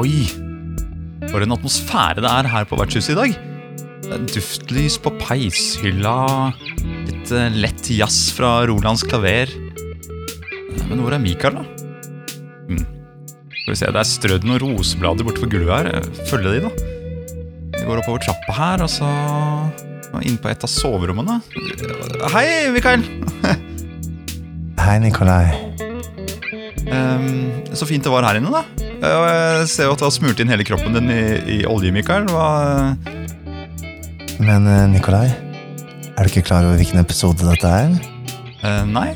Oi! For en atmosfære det er her på vertshuset i dag. Duftlys på peishylla, litt eh, lett jazz fra Rolands klaver. Men hvor er Mikael, da? Hm. Skal vi se, Det er strødd noen roseblader borte på gulvet her. Følge de, da. Vi går oppover trappa her, og så inn på et av soverommene. Hei, Mikael! Hei, Nikolai. Um, så fint det var her inne, da. Jeg ser jo at du har smurt inn hele kroppen din i, i olje, Mikael. Hva Men eh, Nikolai, er du ikke klar over hvilken episode dette er? eh, Nei?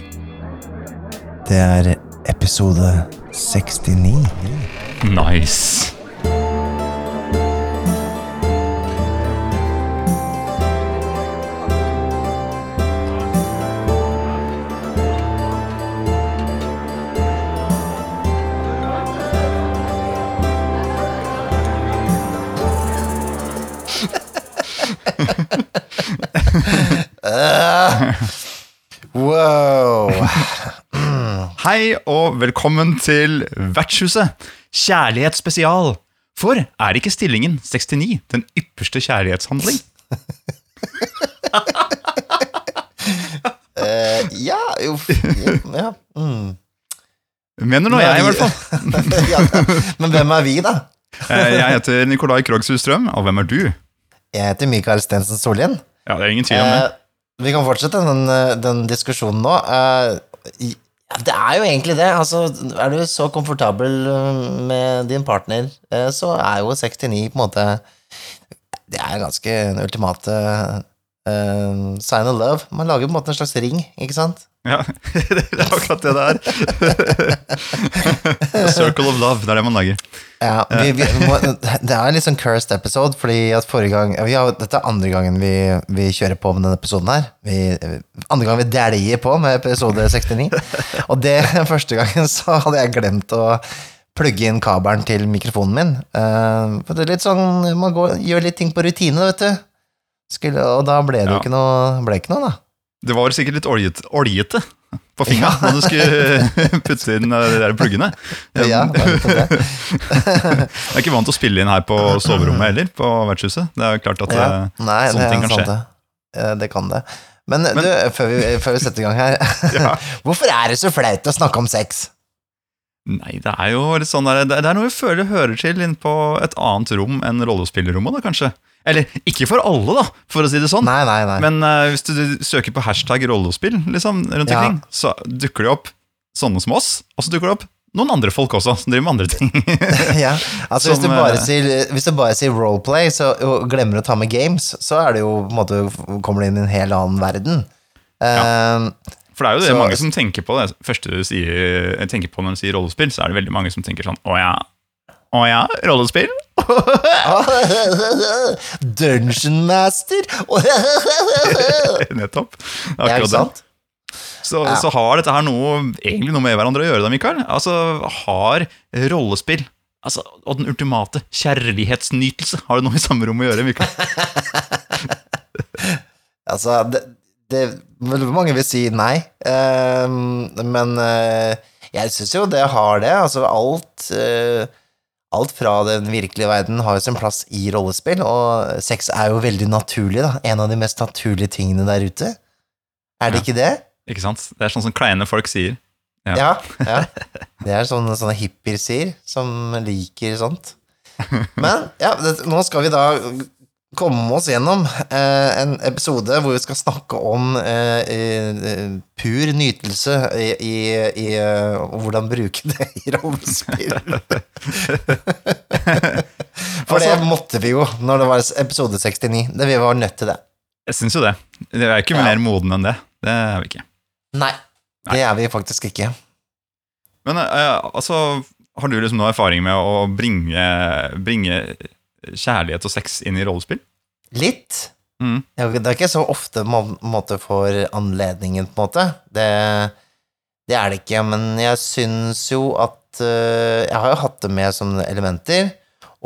Det er episode 69. Nice. Hei og velkommen til Vertshuset. Kjærlighetsspesial. For er ikke stillingen 69 den ypperste kjærlighetshandling? uh, ja, jo Ja. Mm. Mener nå jeg, i hvert fall. ja. Men hvem er vi, da? Eh, Jeg heter Nikolai Krogshus Strøm, og hvem er du? Jeg heter Mikael Stensen Sollien. Ja, det er ingen tvil om det. Uh, vi kan fortsette den, eh, den diskusjonen nå. Eh, i- ja, det er jo egentlig det. Altså, er du så komfortabel eh, med din partner, eh, så er jo 69 på en måte Det er ganske den ultimate uh, sign of love. Man lager på en måte en slags ring, ikke sant? Ja, det er akkurat det det er. Circle of love, det er det man lager. Ja, vi, vi, må, det er en litt sånn cursed episode, fordi at forrige gang vi har, Dette er andre gangen vi, vi kjører på med denne episoden her. Vi, andre gang vi dæljer på med episode 69. Og det første gangen så hadde jeg glemt å plugge inn kabelen til mikrofonen min. Eh, for det er litt sånn Man går, gjør litt ting på rutine, vet du. Skulle, og da ble det jo Ja. ikke noe, ble ikke noe, da. Det var sikkert litt oljete, oljete på fingra når du skulle putte inn eh, de der pluggene. Ja, det. Jeg er ikke vant til å spille inn her på soverommet heller, på vertshuset. Det er jo klart at Ja. eh, Nei, sånne ting kan skje. det. Det kan det. Men, Men- du, før vi, før vi setter i gang her Ja. Hvorfor er det så flaut å snakke om sex? Nei, det er jo litt sånn der, det er noe vi føler hører til inn på et annet rom enn rollespillerommet, da, kanskje. Eller ikke for alle, da, for å si det sånn. Nei, nei, nei. Men uh, hvis du søker på hashtag rollespill liksom, rundt Ja. omkring, så dukker det opp sånne som oss, og så dukker det opp noen andre folk også, som driver med andre ting. ja, altså hvis, du bare eh, sier, hvis du bare sier roleplay så, og glemmer å ta med games, så er det jo på en måte kommer du inn i en hel annen verden. Ja, For det er jo det Så- mange som tenker på det første du sier, tenker på når du sier rollespill, så er det veldig mange som tenker sånn Å ja, å ja, rollespill? Dungeon Master! Nettopp. Det er akkurat det. Så, Ja. så har dette her noe, egentlig noe med hverandre å gjøre, da, Mikael. Altså, har rollespill altså, og den ultimate kjærlighetsnytelse Har det noe i samme rom å gjøre, Mikael? Altså, det, det Mange vil si nei, uh, men uh, jeg syns jo det har det. Altså, alt eh, Alt fra den virkelige verden har jo sin plass i rollespill, og sex er jo veldig naturlig, da. En av de mest naturlige tingene der ute. Er det Ja. ikke det? Ikke sant? Det er sånn som kleine folk sier. Ja. Ja. ja. Det er sånne, sånne hippier sier, som liker sånt. Men ja, det, nå skal vi da komme oss gjennom eh, en episode hvor vi skal snakke om eh, eh, pur nytelse i, i, i eh, hvordan bruke det i rollespill. For det Altså- måtte vi jo når det var episode 69. Det, vi var nødt til det. Jeg syns jo det. Det er ikke Ja. mer moden enn det. Det er vi ikke. Nei, det er vi faktisk ikke. Men eh, altså, har du liksom noe erfaring med å bringe, bringe kjærlighet og sex inn i rollespill? Litt. Mm. Det er ikke så ofte man måte får anledningen, på en måte. Det, det er det ikke, men jeg syns jo at eh, Jeg har jo hatt det med som elementer,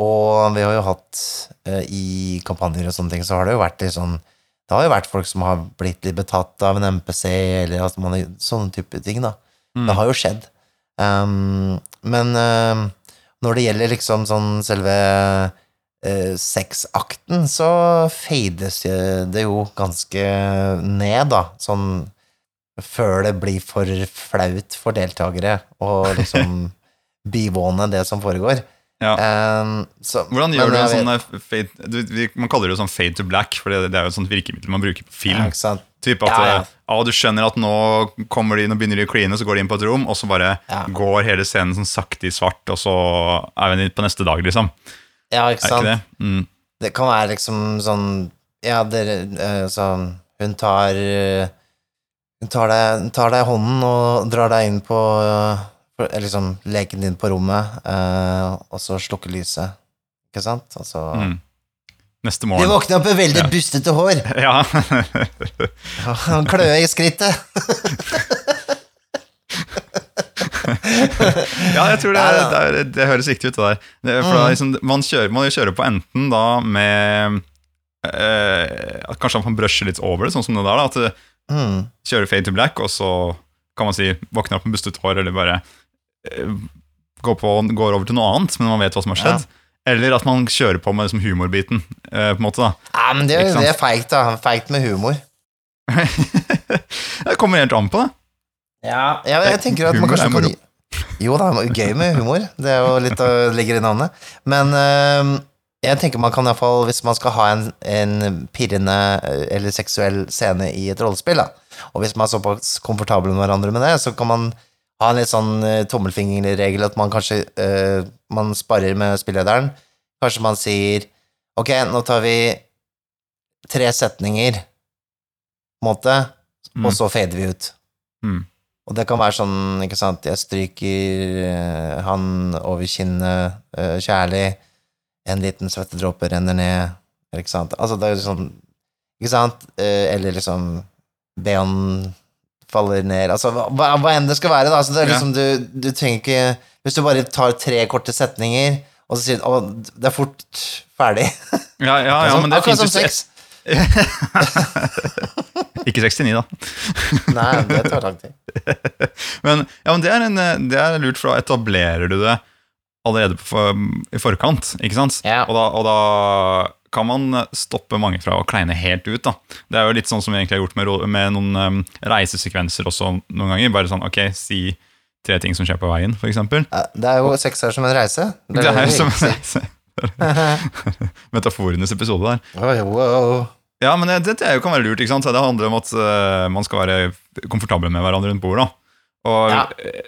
og vi har jo hatt eh, I kampanjer og sånne ting, så har det jo vært litt sånn Det har jo vært folk som har blitt litt betatt av en MPC, eller at man sånne type ting, da. Mm. Det har jo skjedd. Um, men uh, når det gjelder liksom sånn selve eh, sexakten, så fades det jo ganske ned, da. Sånn før det blir for flaut for deltakere å liksom bivåne det som foregår. Ja. Um, så, Hvordan gjør du en sånn vet- eh, fade, du, Man kaller det jo sånn fade to black, for det, det er jo et sånt virkemiddel man bruker på film. Ja. Typ at Ja, ja. eh, ah, du skjønner at nå kommer de, nå begynner de å kline, så går de inn på et rom, og så bare går hele scenen sånn sakte i svart, og så er vi på neste dag, liksom. Ja, ikke Er sant? ikke det? Mm. Det kan være liksom sånn Ja, dere sånn Hun tar eh, Hun tar deg, tar deg i hånden og drar deg inn på eh, liksom leken din på rommet, eh, og så slukker lyset. Ikke sant? Og så Mm. Neste De Du våkner opp med veldig Ja. bustete hår. Ja. Han kløe i skrittet. ja, jeg tror det, Ja, ja. det, er, det høres riktig ut, det der. Det, for da, liksom, man, kjører, man kjører på enten da med eh, at Kanskje man brusher litt over det, sånn som det der. da At Mm. kjører fade to black, og så kan man si våkner opp med bustet hår, eller bare eh, går, på, går over til noe annet, men man vet hva som har skjedd. Eller at man kjører på med liksom, humorbiten. eh, på en måte da Ja, men det, det er feigt, da. Feigt med humor. Det kommer helt an på det. Ja, jeg, jeg tenker at man Humor kanskje kan Jo, er gøy med humor. Det er jo litt av ligger i navnet. Men øhm, jeg tenker man kan iallfall, hvis man skal ha en, en pirrende øh, eller seksuell scene i et rollespill, da, og hvis man er såpass komfortabel med hverandre med det, så kan man ha en litt sånn øh, tommelfingerregel at man kanskje øh, man sparer med spillederen. Kanskje man sier Ok, nå tar vi tre setninger, på en måte, Mm. og så fader vi ut. Mm. Og det kan være sånn, ikke sant, jeg stryker eh, han over kinnet, eh, kjærlig, en liten svettedråpe renner ned, ikke sant, altså det er jo sånn, ikke sant, eh, eller liksom, Beon faller ned, altså hva, hva enn det skal være da, altså det er liksom, du, du trenger ikke, hvis du bare tar tre korte setninger, og så sier du, å, det er fort ferdig. Ja, ja, ja, men det akkurat finnes som jo sex. Ikke 69, da. Nei, det tar lang tid. Men, ja, men det, er en, eh, det er lurt, for da etablerer du det allerede for, i forkant. ikke sant? Ja. Og, da, og da kan man stoppe mange fra å kleine helt ut. da. Det er jo litt sånn som vi egentlig har gjort med, med noen um, reisesekvenser også noen ganger. Bare sånn, ok, si tre ting som skjer på veien, f.eks. Ja, Det er jo sex her som en reise. Det er det jo vi som en reise. Metaforenes episode der. Oi, wow. Ja, men det, det jo kan være lurt. ikke sant? Det handler om at uh, man skal være komfortable med hverandre rundt bordet. Og, Ja.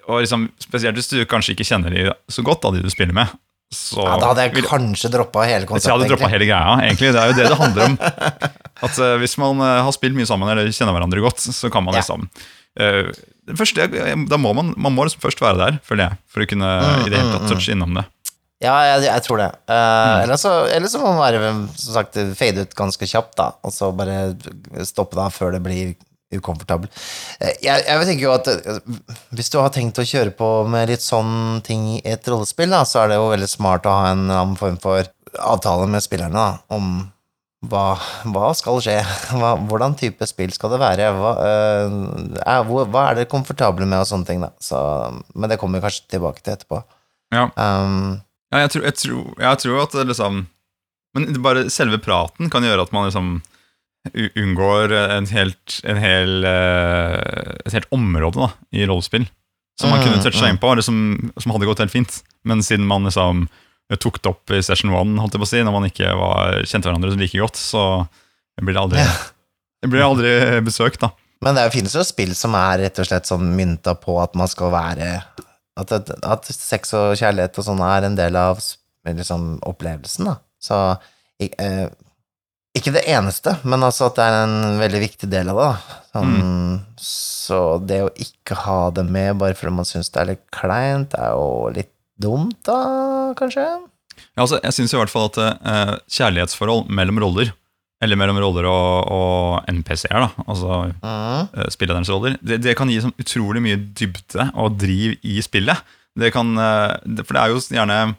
og liksom, Spesielt hvis du kanskje ikke kjenner de så godt, da, de du spiller med. Så Ja, da hadde jeg kanskje droppa hele konsertet jeg hadde droppa hele greia, egentlig. Det er jo det det handler om. At uh, Hvis man uh, har spilt mye sammen eller kjenner hverandre godt, så kan man Ja. liksom uh, det første, da må man, man må liksom først være der, føler jeg, for å kunne Mm, i det hele mm, tatt touche innom det. Ja, jeg, jeg tror det. Uh, Mm. Eller så eller så må man være, som sagt, fade ut ganske kjapt, da, og så bare stoppe da før det blir ukomfortabel. Eh, Jeg, jeg tenker jo at eh, hvis du har tenkt å kjøre på med litt sånn ting i et rollespill, da, så er det jo veldig smart å ha en annen form for avtale med spillerne da, om hva, hva skal skje? Hva, hvordan type spill skal det være? Hva, eh, er, hvor, hva er dere komfortable med og sånne ting, da? Så, men det kommer vi kanskje tilbake til etterpå. Ja. Um, Ja, jeg tror, jeg tror, jeg tror at det liksom Men bare selve praten kan gjøre at man liksom unngår en helt, en hel, eh, et helt område da, i rollespill. Som man kunne toucha inn på, eller som, som hadde gått helt fint. Men siden man liksom tok det opp i session one, holdt jeg på å si, når man ikke var, kjente hverandre like godt, så blir det aldri, Ja. det blir aldri besøkt, da. Men det finnes jo spill som er rett og slett sånn mynta på at man skal være At, at, at sex og kjærlighet og sånn er en del av liksom, opplevelsen, da. Så ik- eh, Ikke det eneste, men altså at det er en veldig viktig del av det. Sånn, Så det å ikke ha det med bare fordi man syns det er litt kleint, er jo litt dumt, da, kanskje? Ja, altså, jeg syns i hvert fall at eh, kjærlighetsforhold mellom roller, eller mellom roller og, og NPC-er, da, altså Mm. eh, roller, det, det kan gi sånn utrolig mye dybde og driv i spillet. Det kan, eh, for det er jo gjerne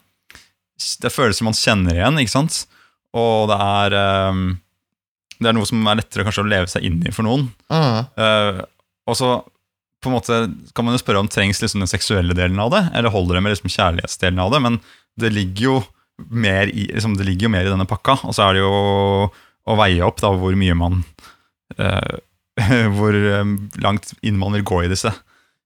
Det er følelser man kjenner igjen, ikke sant? Og det er eh, Det er noe som er lettere kanskje å leve seg inn i for noen. Mm. Og så på en måte kan man jo spørre om trengs liksom den seksuelle delen av det, eller holder det med liksom kjærlighetsdelen av det, men det ligger jo mer i, liksom, det ligger jo mer i denne pakka, og så er det jo å veie opp da, hvor mye man uh, Hvor eh, langt inn man vil gå i disse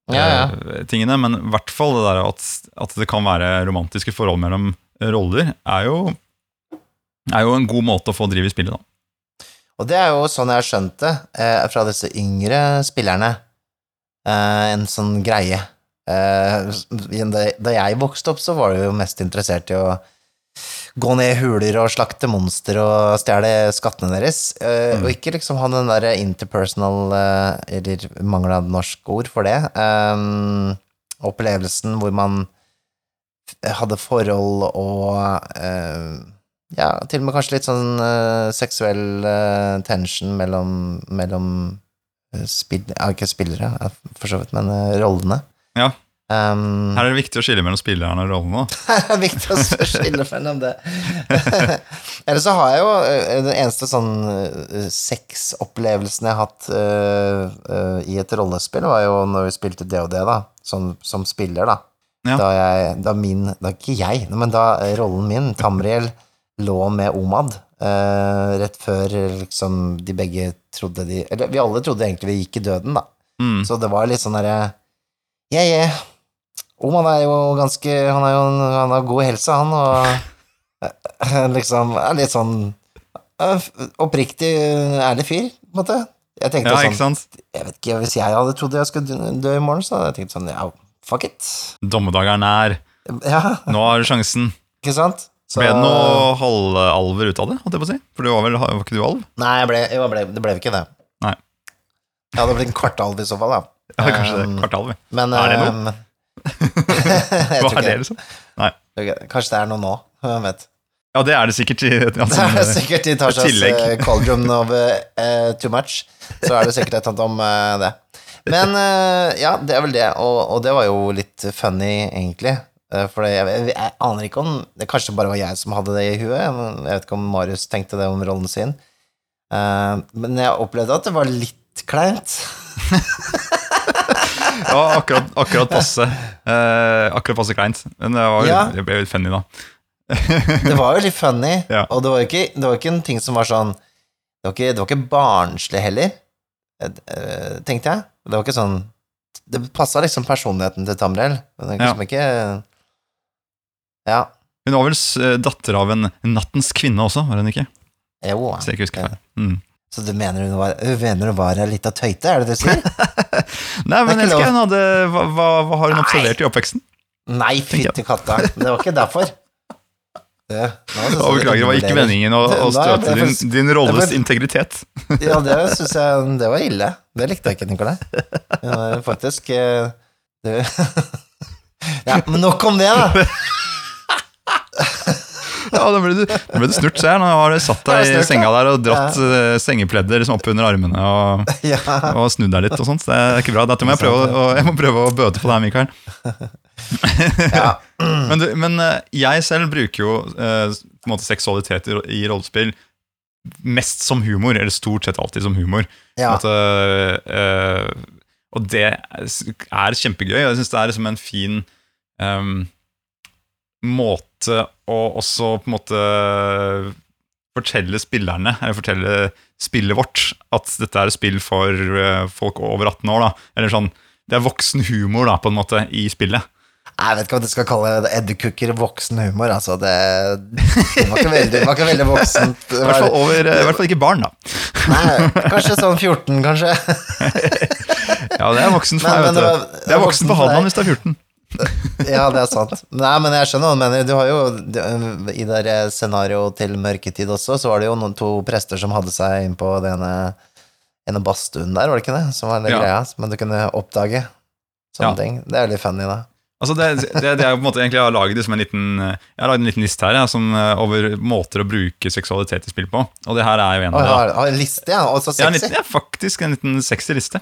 Ja, ja. eh, tingene. Men i hvert fall det der at, at det kan være romantiske forhold mellom roller, er jo, er jo en god måte å få drive i spillet, da. Og det er jo sånn jeg har skjønt det eh, fra disse yngre spillerne. Eh, en sånn greie. Eh, da, da jeg vokste opp, så var du jo mest interessert i å gå ned i huler og slakte monster og stjele skattene deres. Mm. Og ikke liksom ha den der interpersonal eh, Eller mangel av norsk ord for det. um, opplevelsen hvor man hadde forhold og uh, ja, til og med kanskje litt sånn uh, seksuell uh, tension mellom, mellom spill, ja, ikke spillere, for så vidt, men eh, rollene. Ja. Um, Her er det viktig å skille mellom spillerne og rollen da. her er det viktig å skille mellom det. Eller så har jeg jo eh, den eneste sånn eh, sexopplevelsen jeg har hatt uh, uh, i et rollespill, var jo når vi spilte DOD, da, som, som spiller, da. Ja. Da jeg, da min, da ikke jeg, men da rollen min, Tamriel, lå med Omad, Uh, rett før liksom de begge trodde de Eller vi alle trodde egentlig vi gikk i døden, da. Mm. Så det var litt sånn derre Yeah, yeah. Oman er jo ganske Han, er jo, han har god helse, han, og eh, liksom er litt sånn eh, oppriktig ærlig fyr, på en måte. Jeg tenkte Ja, sånn? Jeg vet ikke, Hvis jeg hadde trodd jeg skulle dø- i morgen, så hadde jeg tenkt sånn Ja, fuck it. Dommedag er nær. Ja, Nå har du sjansen. ikke sant? Så- Ble det noe halvalver ut av det? holdt jeg på å si? For du var vel, var ikke du alv? Nei, ble, ble, det ble ikke det. Nei. Jeg hadde blitt en kvartalv i så fall, da. Ja, kanskje det. Um, Kvartalv. Men Er det noe? Hva er det, liksom? Nei. Kanskje det er noe nå. Hvem vet. Ja, det er det sikkert i et Det er altså, sikkert i Tashas uh, cauldron of uh, too much. Så er det sikkert et eller annet om uh, det. Men uh, ja, det er vel det. Og, og det var jo litt funny, egentlig. For jeg, jeg, jeg aner ikke om Det kanskje bare var jeg som hadde det i huet. Jeg vet ikke om Marius tenkte det om rollen sin. Eh, men jeg opplevde at det var litt kleint. Ja, akkurat, akkurat passe. Eh, akkurat passe kleint. Men det, var, Ja. det ble litt funny, da. Det var jo litt funny, Ja. og det var, ikke, det var ikke en ting som var sånn Det var ikke, det var ikke barnslig heller, eh, eh, tenkte jeg. Det var ikke sånn Det passa liksom personligheten til Tamriel. Men det er liksom ikke Ja. Hun var vel s- datter av en nattens kvinne også, var hun ikke? Jo. Hvis jeg ikke husker feil. Mm. Så du mener hun var, mener hun var ei lita tøyte, er det det du sier? Nei, men jeg elsker hun hadde, hva, hva, hva har hun Nei. observert i oppveksten? Nei, fytti katta. Det var ikke derfor. Det, Beklager, det var ikke meningen å, å støte din, din rolles er- integritet. Ja, det syns jeg Det var ille. Det likte jeg ikke, Nikolai. Ja, faktisk eh, det, Ja, men nok om det, da. Ja, da ble du, da ble du snurt, ser jeg. Nå har du satt deg i senga der og dratt ja. sengepledder liksom opp under armene og, Ja. og snudd deg litt og sånt. Så det er ikke bra. Dette må jeg prøve, å- jeg må prøve å bøte på det her, Mikael. ja. Men, du, men eh, jeg selv bruker jo eh, på en måte seksualitet i, i rollespill mest som humor, eller stort sett alltid som humor. ja. En måte, eh, og det er kjempegøy. Jeg syns det er liksom en fin ehm, måte å også på en måte fortelle spillerne, eller fortelle spillet vårt, at dette er et spill for eh, folk over 18 år. da, eller sånn, Det er voksen humor da, på en måte i spillet. Jeg vet ikke hva du skal kalle det. edderkukker voksen humor, altså. Det, det var ikke veldig, det var ikke veldig voksent. I hvert fall, over, I hvert fall ikke barn, da. nei, kanskje sånn 14, kanskje. Ja, Det er voksen for meg, vet det du. Det er voksen på. Hadeland hvis du er 14. Ja, det er sant. Nei, men jeg skjønner hva du mener. Du har jo, I det scenarioet til Mørketid også, så var det jo noen to prester som hadde seg inn på den ene, badstuen der, var det ikke det? Som var det Ja. greia, som du kunne oppdage. Sånne Ja. ting. Det er litt funny, da. Altså det, det, det er på en måte egentlig Jeg har laget som en liten Jeg har laget en liten liste her ja, som, eh, over måter å bruke seksualitet i spill på. Og det her er jo en av dem. har, har en liste, ja. Altså sexy? Ja, en liten, ja, faktisk en liten sexy liste.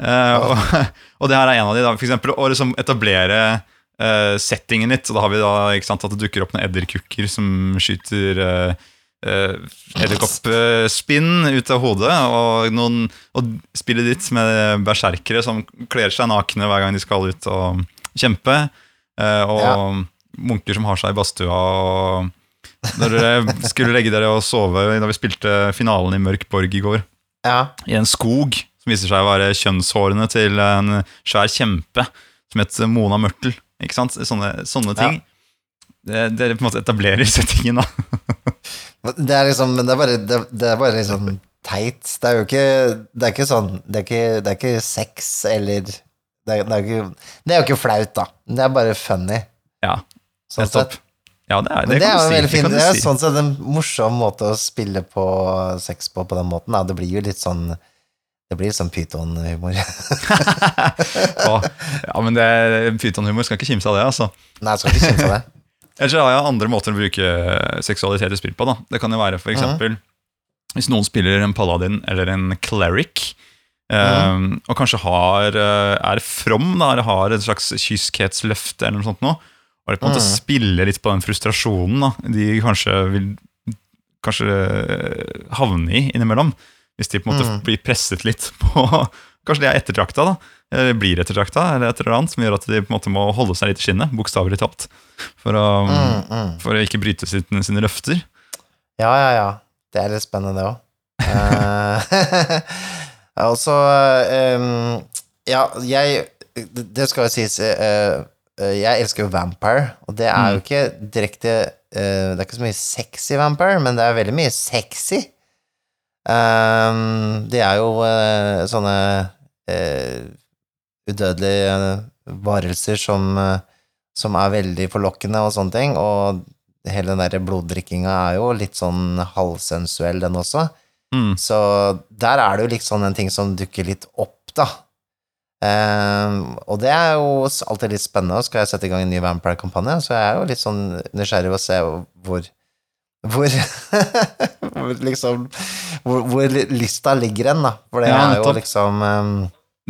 Uh, og, og det her er en av de, da. For eksempel å liksom etablere uh, settingen litt. Og da har vi da sant, at det dukker opp noen edderkukker som skyter uh, edderkoppspinn ut av hodet. Og, noen, og spillet ditt med berserkere som kler seg nakne hver gang de skal ut og kjempe. eh, og, Ja. munker som har seg i badstua. og Når dere skulle legge dere og sove da vi spilte finalen i Mørk borg i går, Ja. i en skog som viser seg å være kjønnshårene til en svær kjempe som het Mona Mørtel. Ikke sant? Sånne, sånne ting. Det, Dere på en måte etablerer settingen, da. Det er liksom Men det er bare, det, det er bare liksom teit. Det er jo ikke Det er ikke sånn Det er ikke, det er ikke sex eller det er, det, er ikke, det er jo ikke flaut, da. Det er bare funny. Ja, Sånn sett. Ja, det, er, det, det er jo si. veldig fint. Det er si. sånn sett en morsom måte å spille på sex på på den måten. Da. Det blir jo litt sånn Det blir sånn pytonhumor. Ja, men det, pytonhumor skal ikke kimse av det, altså. Nei, skal ikke kimse av det. Ellers har jeg andre måter å bruke seksualitet i spill på. da. Det kan jo være for eksempel hvis noen spiller en paladin eller en cleric, eh, og kanskje har, eh, er from, da, eller har et slags kyskhetsløfte eller noe sånt nå, og det på en måte Mhm. spiller litt på den frustrasjonen da, de kanskje vil kanskje eh, havne i innimellom. Hvis de på en måte mm. blir presset litt på Kanskje de er ettertrakta, da. Eller blir ettertrakta, eller et eller annet som gjør at de på en måte må holde seg litt i skinnet, bokstavelig talt. For å, Mm, mm. for å ikke bryte sine, sine løfter. Ja, ja, ja. Det er litt spennende, det òg. og så ehm, Ja, jeg Det skal jo sies eh, eh, Jeg elsker jo Vampire, og det er jo ikke direkte eh, Det er ikke så mye sexy Vampire, men det er veldig mye sexy. Um, det er jo uh, sånne uh, udødelige varelser som, som er veldig forlokkende og sånne ting, og hele den der bloddrikkinga er jo litt sånn halvsensuell, den også. Mm. Så der er det jo liksom en ting som dukker litt opp, da. Um, og det er jo alltid litt spennende. Skal jeg sette i gang en ny Vampire-kampanje, så jeg er jo litt sånn nysgjerrig på å se hvor hvor, hvor liksom hvor, hvor lista ligger hen, da. For det Ja, er jo nettopp. liksom um,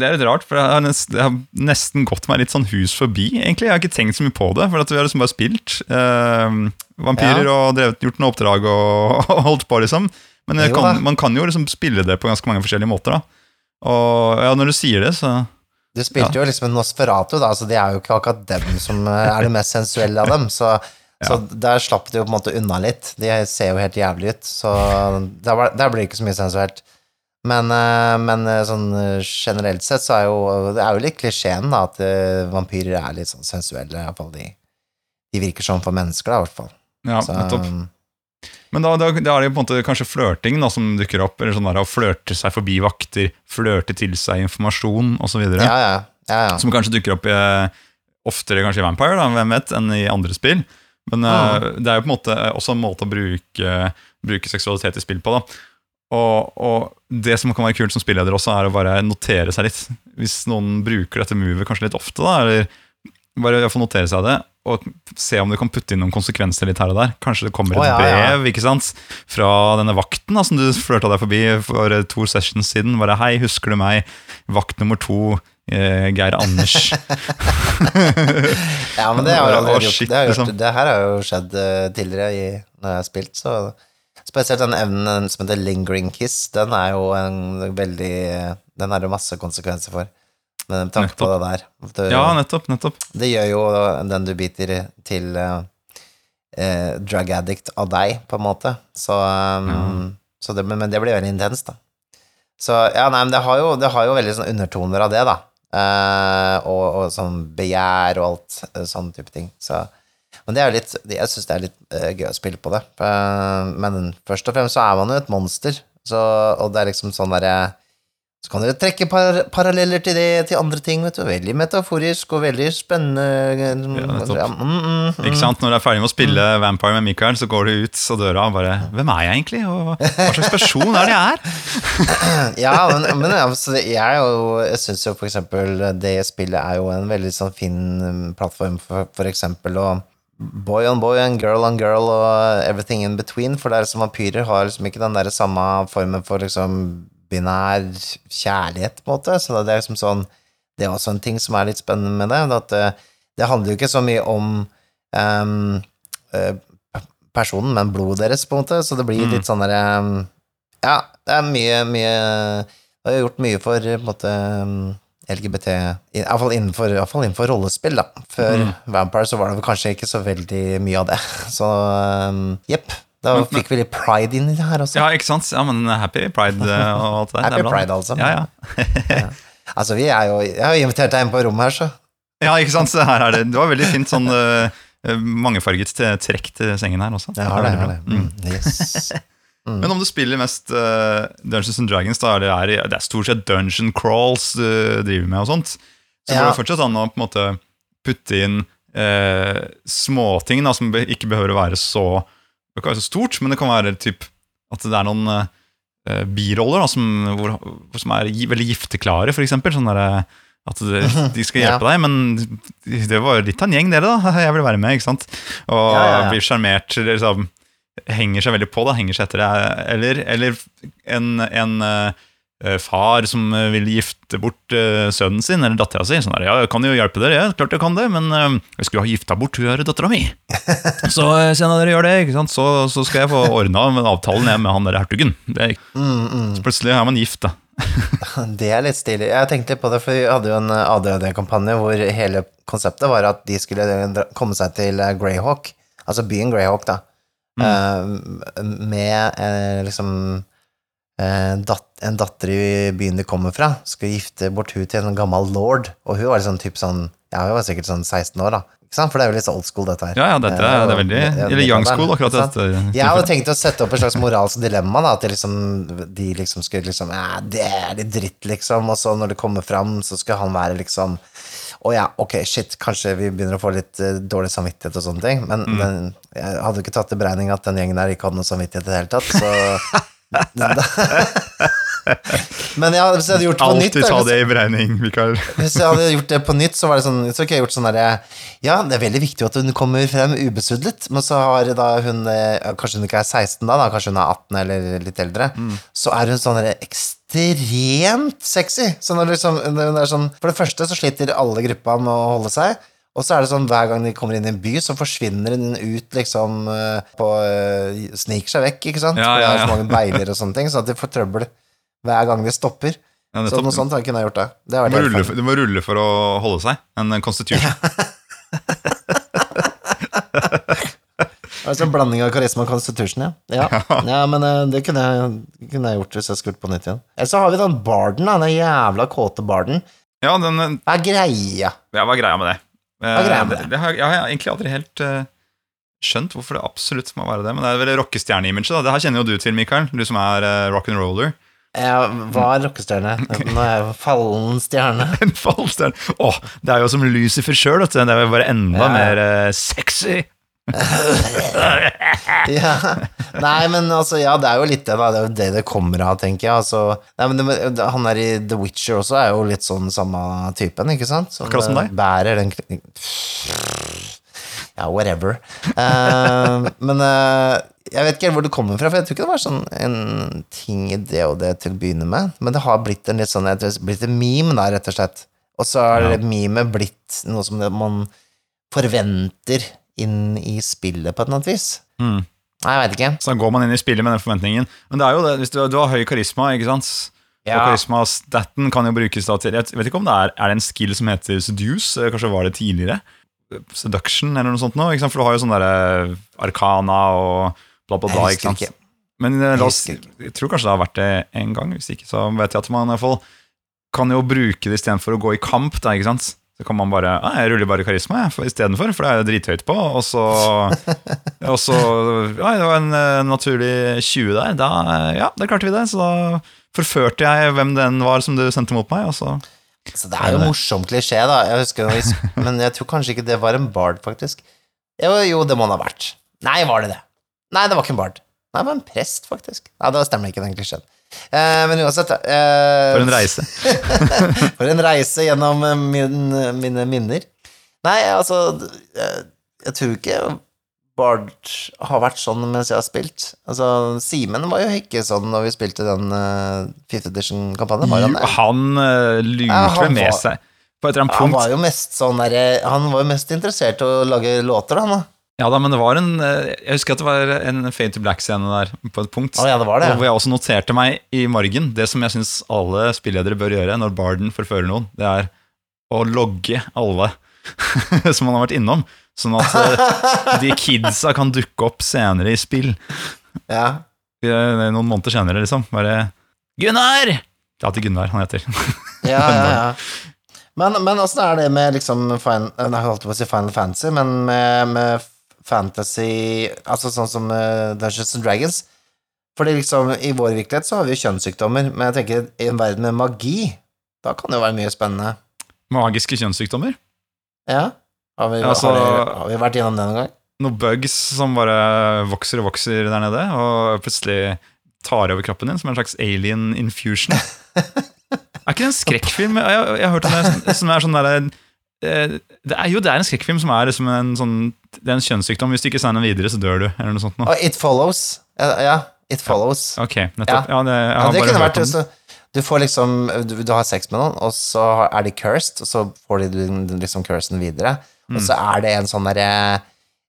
Det er litt rart, for jeg har, nesten, det har nesten gått meg litt sånn hus forbi. egentlig. Jeg har ikke tenkt så mye på det, for vi har liksom bare spilt eh, vampyrer og drevet, gjort noen oppdrag og, og holdt på, liksom. Men kan, man kan jo liksom spille det på ganske mange forskjellige måter. da. Og ja, når du sier det, så Du spilte jo liksom en Nosferatu, da, så det er jo ikke akkurat dem som eh, er det mest sensuelle av dem. Så, så der slapp de jo på en måte unna litt. De ser jo helt jævlig ut, så der, der blir det ikke så mye sensuelt. Men, eh, men eh, sånn generelt sett så er jo det er jo litt klisjeen da, at vampyrer er litt sånn sensuelle. i hvert fall de, de virker sånn for mennesker, da, i hvert fall. ja, Så, nettopp. Men da, da, da er det jo på en måte kanskje flørting da, som dukker opp. Eller sånn der å flørte seg forbi vakter, flørte til seg informasjon osv. ja, ja, ja, ja. Som kanskje dukker opp i, oftere kanskje i Vampire, da, hvem vet, enn i andre spill. Men eh, det er jo på en måte også en måte å bruke, bruke seksualitet i spill på. da. Og, og det som kan være kult som spilleder også, er å bare notere seg litt. Hvis noen bruker dette movet kanskje litt ofte, da, eller bare å hvert notere seg det, og se om du kan putte inn noen konsekvenser litt her og der. Kanskje det kommer et oh, ja, ja. brev ikke sant? fra denne vakten da, som du flørta deg forbi for eh, to sessions siden. Bare 'Hei, husker du meg? Vakt nummer to, eh, Geir Anders'. Ja, men det har jeg allerede gjort. Det, har liksom. gjort. det her har jo skjedd eh, tidligere i, når jeg har spilt, så Spesielt den evnen som heter lingering kiss, den er jo en veldig Den er det masse konsekvenser for. Med tanke på det der. Det, ja, nettopp. nettopp. det gjør jo den du biter til eh, eh, drug addict av deg, på en måte. Så, um, så det, men det blir veldig intenst, da. Så ja, nei, men det har jo, det har jo veldig sånn undertoner av det, da. Eh, og, og sånn begjær og alt eh, sånn type ting. Så, men det er litt Jeg syns det er litt uh, gøy å spille på det. Uh, men først og fremst så er man jo et monster, så, og det er liksom sånn derre så kan dere trekke par paralleller til det til andre ting. vet du. Veldig metaforisk og veldig spennende. Ja, mm, mm, mm. Ikke sant? Når du er ferdig med å spille Vampire med Michael, så går du ut av døra og bare 'Hvem er jeg egentlig? Og hva slags person er det jeg er?' Ja, men, men altså, jeg, jo, jeg syns jo for eksempel det spillet er jo en veldig sånn fin um, plattform for, for eksempel å Boy on boy and girl on girl og everything in between, for det er som vampyrer har liksom ikke den der samme formen for liksom binær kjærlighet, på en måte. Så det er liksom sånn Det er også en ting som er litt spennende med det. At det, det handler jo ikke så mye om um, eh, personen, men blodet deres, på en måte. Så det blir litt sånn derre um, Ja, det er mye, mye Det har gjort mye for på en måte um, LGBT, i hvert fall innenfor, i innenfor rollespill, da. Før Vampire så var det kanskje ikke så veldig mye av det. Så um, Da fikk vi litt pride inn i det her også. Ja, ikke sant? Ja, men happy pride eh, og alt det der. det er Happy bra. pride, altså. Ja, ja. Altså, vi er jo Jeg har invitert deg inn på rommet her, så. ja, ikke sant? Så her er det, det var veldig fint sånn uh, mangefarget trekk til sengen her også. Det har det. det, det. bra. Mm, yes. Men om du spiller mest uh, Dungeons and Dragons, da det, er, det er stort sett dungeon crawls du driver med og sånt. Så Ja. går det fortsatt an å på en måte putte inn uh, småting da, som ikke behøver å være så Det kan være så stort, men det kan være typ at det er noen uh, biroller da, som, hvor, som er veldig gifteklare, eksempel. Sånn der, at det, de skal Ja. hjelpe deg, men det var jo litt av en gjeng, dere, da. Jeg vil være med, ikke sant? Og Ja, ja, ja. blir sjarmert, liksom henger seg veldig på, da, henger seg etter det. Eller, eller en, en eh, far som eh, vil gifte bort eh, sønnen sin eller dattera si. Sånn der, ja, jeg kan jo hjelpe dere, ja, klart jeg kan det, men eh, jeg skulle ha gifta bort hun her dattera mi. Så siden dere gjør det, ikke? Så, så skal jeg få ordna avtalen jeg med han der hertugen. Er- Mm, så plutselig er man gift, da. Det er litt stilig. Jeg tenkte litt på det, for vi hadde jo en eh, ADHD-kampanje hvor hele konseptet var at de skulle komme seg til eh, Greyhawk, altså byen Greyhawk, da, mm. med eh, liksom eh, en datter i byen de kommer fra, skulle gifte bort hun til en gammel lord, og hun var liksom typ sånn, ja, hun var sikkert sånn 16 år da? For det er jo litt så old school dette her. Ja, ja, dette er, det er veldig Eller young school, akkurat dette. Jeg hadde tenkt å sette opp et slags moralsk dilemma, da, at liksom, de liksom skulle liksom Ja, det er litt dritt, liksom, og så når det kommer fram, så skal han være liksom Å ja, ok, shit, kanskje vi begynner å få litt uh, dårlig samvittighet og sånne ting, men, men jeg hadde jo ikke tatt i beregning at den gjengen der ikke hadde noe samvittighet i det hele tatt, så Men ja, hvis jeg hadde gjort det på nytt Alltid ta det i beregning, Mikael. hvis jeg hadde gjort det på nytt, så var det sånn Så kunne jeg gjort sånn derre Ja, det er veldig viktig at hun kommer frem ubesudlet, men så har da hun eh, Kanskje hun ikke er 16 da, da kanskje hun er 18 eller litt eldre, så er hun sånn derre ekstremt sexy. Så når liksom, hun er sånn For det første så sliter alle gruppa med å holde seg. Og så er det sånn hver gang de kommer inn i en by, så forsvinner den ut liksom eh, på eh, Sniker seg vekk, ikke sant? Ja, det ja, er så mange beiler og sånne ting, så at de får trøbbel hver gang de stopper. Ja, Så noe sånt kunne jeg gjort da. Det Du må, rulle, for- du må rulle for å holde seg. En constitution. Altså en blanding av karisma og constitution, ja. Ja, ja men eh, det kunne jeg, kunne jeg gjort hvis jeg skulle på nytt igjen. Eller så har vi den barden, da, den jævla kåte barden. Ja, den, eh, Hva er greia? ja, hva er greia med det? Eh, det, det har, jeg har egentlig aldri helt eh, skjønt hvorfor det absolutt må være det. Men det er vel rockestjerne-imaget. Det her kjenner jo du til, Mikael. Du som er uh, rock'n'roller. Jeg var rockestjerne. Nå er jeg fallen stjerne. En fallstjerne. Åh, det er jo som Lucifer sjøl. Det er jo bare enda Ja. mer eh, sexy. Ja. Nei, men altså, ja, det er jo litt det, da. Det er jo det det kommer av, tenker jeg. Altså, nei, men det, han der i The Witcher også er jo litt sånn samme typen, ikke sant? Akkurat som eh, deg. Bærer den Ja, whatever. uh, men uh, jeg vet ikke helt hvor det kommer fra, for jeg tror ikke det var sånn en ting i det og det til å begynne med. Men det har blitt en litt sånn, blitt en meme, da, rett og slett. Og så har Ja. memet blitt noe som man forventer inn i spillet på et eller annet vis. Mm. Nei, jeg veit ikke. Så da går man inn i spillet med den forventningen. Men det er jo det, hvis du, du har høy karisma, ikke sant Ja. Og karisma-staten kan jo brukes da til Jeg vet ikke om det er Er det en skill som heter seduce? Eh, Kanskje var det tidligere? Seduction eller noe sånt nå? Ikke sant? For du har jo sånn derre Arcana og bla, bla, bla. Ikke husker Ikke. Men eh, la oss, jeg tror kanskje det har vært det en gang. Hvis ikke, så vet jeg at man i hvert fall kan jo bruke det istedenfor å gå i kamp. Da, ikke sant? Så kan man bare ah, Jeg ruller bare karisma istedenfor, for det er jo drithøyt på. Og så, og så Ja, det var en eh, naturlig 20 der. Da, eh, ja, da klarte vi det. Så da forførte jeg hvem den var som du sendte mot meg. Og så Så det er jo morsom klisjé, da. Jeg husker men jeg tror kanskje ikke det var en bard, faktisk. Jo, jo, det må den ha vært. Nei, var det det? Nei, det var ikke en bard. Nei, det var en prest, faktisk. Nei, da stemmer ikke den klisjeen. Eh, men uansett eh, For en reise. For en reise gjennom eh, min, mine minner. Nei, altså jeg, Jeg tror ikke Bard har vært sånn mens jeg har spilt. Altså, Simen var jo ikke sånn når vi spilte den uh, Fifth Edition-kampanjen. Han? Han uh, lurte Ja, han med var- seg på et eller annet Han var jo mest sånn der, Han var jo mest interessert i å lage låter, han da. Ja da, men det var en eh, Jeg husker at det var en Fade to Black-scene der på et punkt. Ja, det var det. Hvor jeg også noterte meg i margen det som jeg syns alle spilledere bør gjøre når Barden forfører noen. Det er å logge alle som man har vært innom. Sånn at eh, de kidsa kan dukke opp senere i spill. Ja. Eh, Noen måneder senere, liksom. Bare Gunnar! Ja, til Gunnar han heter. Ja, ja, ja. Men, men åssen er det med liksom Final, Jeg holdt på å si Final Fantasy, men med, med fantasy Altså sånn som eh, Dungeons and Dragons? Fordi liksom, i vår virkelighet så har vi jo kjønnssykdommer, men jeg tenker i en verden med magi, da kan det jo være mye spennende. Magiske kjønnssykdommer. Ja? Har vi, Altså- har, vi, har vi vært gjennom det noen gang? Noen bugs som bare vokser og vokser der nede, og plutselig tar over kroppen din som en slags alien infusion. Er ikke det en skrekkfilm? Jeg, jeg, jeg har hørt om det som- er sånn derre det er jo det er en skrekkfilm som er liksom en sånn Det er en kjønnssykdom. Hvis du ikke sender den videre, så dør du. Eller noe sånt noe. It Follows. Ja, ja It Follows. Ok, nettopp. Ja, det, Ja, det kunne vært så, Du får liksom du, du har sex med noen, og så er de cursed, og så får de liksom cursen videre. Mm. Og så er det en sånn derre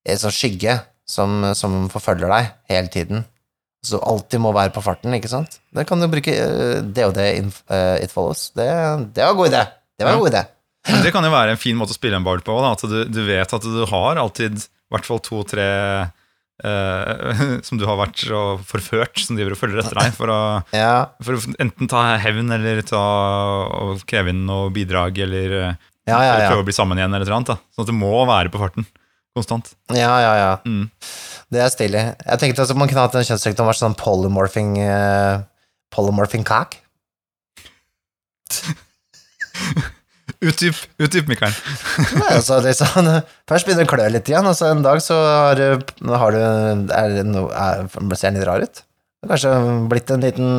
En sånn skygge som, som forfølger deg hele tiden. Så du alltid må være på farten, ikke sant? Det kan du bruke uh, DOD in, uh, It Follows. Det, det var en god idé. Det var en Ja. god idé. Men det kan jo være en fin måte å spille en bard på. Da, at du, du vet at du har alltid i hvert fall to-tre eh, som du har vært og forført, som driver og følger etter deg for å, Ja, for å enten ta hevn eller ta og kreve inn noe bidrag eller, eh, ja, ja. eller prøve å bli sammen igjen. eller noe eller annet. Da. Sånn at du må være på farten konstant. ja, ja, ja. Mm. Det er stilig. Jeg tenkte at man kunne hatt en kjønnssykdom vært sånn polymorphing uh, Polymorphing cock. Utdyp, utdyp, Mikael. Nei, altså, liksom, først begynner det å klø litt igjen, og så en dag så har du, har du er, no, er, Ser den litt rar ut? Det har Kanskje blitt en liten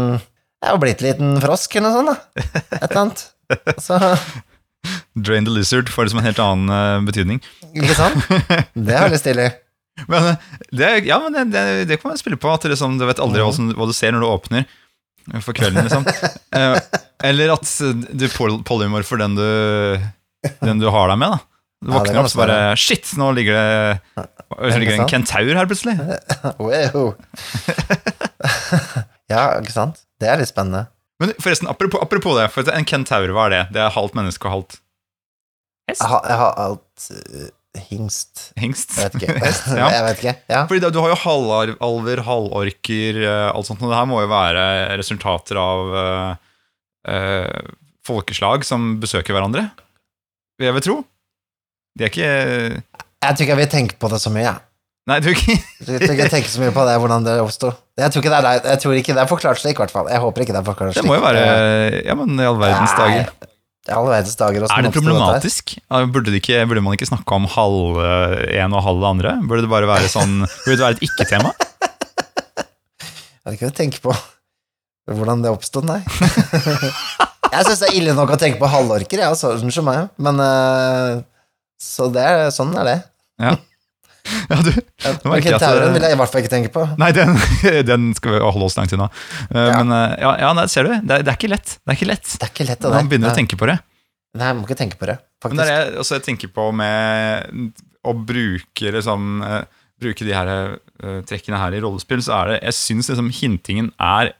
Ja, blitt en liten frosk eller noe sånt, da. Et eller annet. Så, Drain the lizard får liksom en helt annen eh, betydning. ikke sant? Det er veldig stilig. Men eh, det, ja, men det, det, det kan man spille på. At det liksom, du vet aldri hva, som, hva du ser når du åpner for kvelden. liksom Eh, Eller at du poly- polymorfer den du, den du har deg med. da Du våkner opp og bare Shit, nå ligger det det ligger en kentaur her plutselig. Wow. Ja, ikke sant? Det er litt spennende. Men forresten, apropos, apropos det, for en kentaur, hva er det? Det er halvt menneske og halvt Jeg har, jeg har alt uh, hingst hingst. Jeg vet ikke. Ja. Jeg vet ikke. Ja. Fordi da, Du har jo halvalver, halvorker, eh, alt sånt. Og det her må jo være resultater av uh, uh, folkeslag som besøker hverandre. Vil jeg vel tro. De er ikke Jeg tror ikke jeg vil tenke på det så mye. jeg. Nei, du ikke Jeg tror ikke jeg tenker så mye på det, hvordan det oppsto. Jeg tror ikke det er, tror ikke det er forklart slik, i hvert fall. Jeg håper ikke det er forklart slik. Det må jo være Ja, men i all verdens dager. Det er all verdens dager. Er det problematisk? Burde, det ikke, burde man ikke snakke om halv eh, en og halv det andre? Burde det bare være sånn Burde det være et ikke-tema? Jeg kan tenke på hvordan det oppstod, nei. jeg syns det er ille nok å tenke på halvorker, jeg, sånn som meg. Men eh, Så det er, sånn er det. Ja, du, merker jeg at- Kentauren vil jeg i hvert fall ikke tenke på. Nei, den, den skal vi holde oss langt unna. Eh, Ja. Men eh, ja, ja nei, ser du, det er, det er ikke lett. Det er ikke lett. Det er ikke lett det Man begynner Nei. å tenke på det. Nei, jeg må ikke tenke på det, Men det er det også jeg tenker på med å bruke liksom eh, Bruke de her uh, trekkene her i rollespill, så er det Jeg syns liksom hintingen er